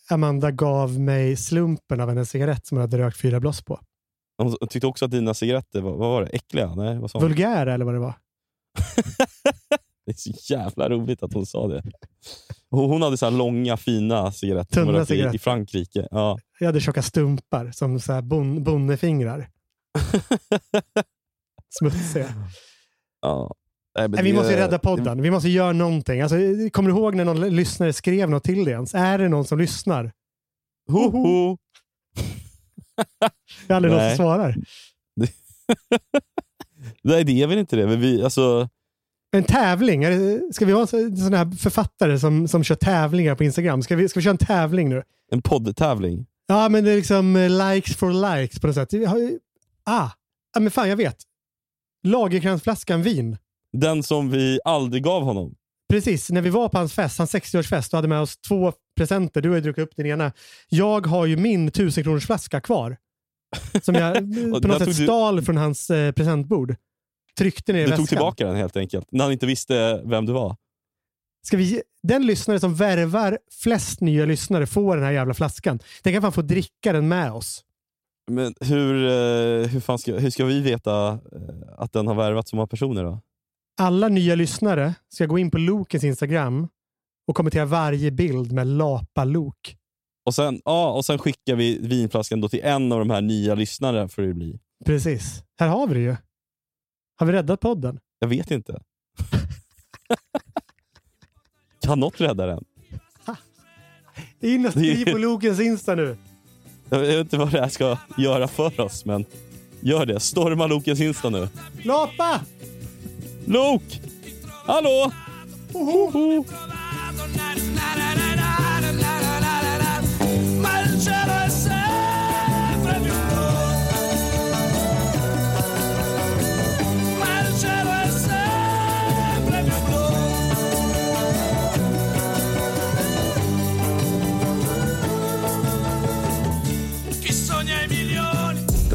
C: Amanda gav mig slumpen av en cigarett som hon hade rökt fyra bloss på.
B: Hon tyckte också att dina cigaretter var, vad var det? äckliga. Nej, vad sa hon?
C: Vulgära eller vad det var. (laughs)
B: Det är så jävla roligt att hon sa det. Hon hade så här långa fina cigaretter
C: Tunna
B: i,
C: cigaretter.
B: i Frankrike. Ja.
C: Jag hade tjocka stumpar som så här bon, bonnefingrar. (laughs) Smutsiga.
B: ja. Nej,
C: Nej, vi
B: det-
C: måste rädda podden. Vi måste göra någonting. Alltså, kommer du ihåg när någon lyssnare skrev något till dig ens? Är det någon som lyssnar?
B: Ho, ho.
C: Det är aldrig någon
B: Nej.
C: som svarar. (laughs)
B: Nej, det är väl inte det. Men vi, alltså,
C: En tävling. Ska vi ha en så- sån här författare som, som kör tävlingar på Instagram? Ska vi, ska vi köra en tävling nu?
B: en poddtävling.
C: Ja, men det är liksom eh, likes for likes på något sätt. Ah, men fan jag vet. Lagercransflaskan vin.
B: Den som vi aldrig gav honom.
C: Precis, när vi var på hans fest, hans 60-årsfest, då hade med oss två presenter. Du har ju druckit upp den ena. Jag har ju min 1000 kronors flaska kvar. Som jag eh, (laughs) på något sätt
B: tog du-
C: stal från hans eh, presentbord. Tryckte ner
B: Du
C: väskan.
B: tog tillbaka den helt enkelt. När han inte visste vem du var.
C: Ska vi, den lyssnare som värvar flest nya lyssnare får den här jävla flaskan. Den kan fan få dricka den med oss.
B: Men hur, eh, hur, ska, hur ska vi veta eh, att den har värvat så många personer då?
C: Alla nya lyssnare ska gå in på Lokens Instagram och kommentera varje bild med Lapa-Lok.
B: Och sen, ja, och sen skickar vi vinflaskan då till en av de här nya lyssnare får det bli.
C: Precis. Här har vi det ju. Har vi räddat podden?
B: Jag vet inte. kan något rädda den?
C: In och skriv på Lokens Insta nu.
B: Jag vet inte vad det här ska göra för oss, men gör det. Storma Lokens Insta nu.
C: Lapa!
B: Lok! Hallå! Hoho!
E: Ma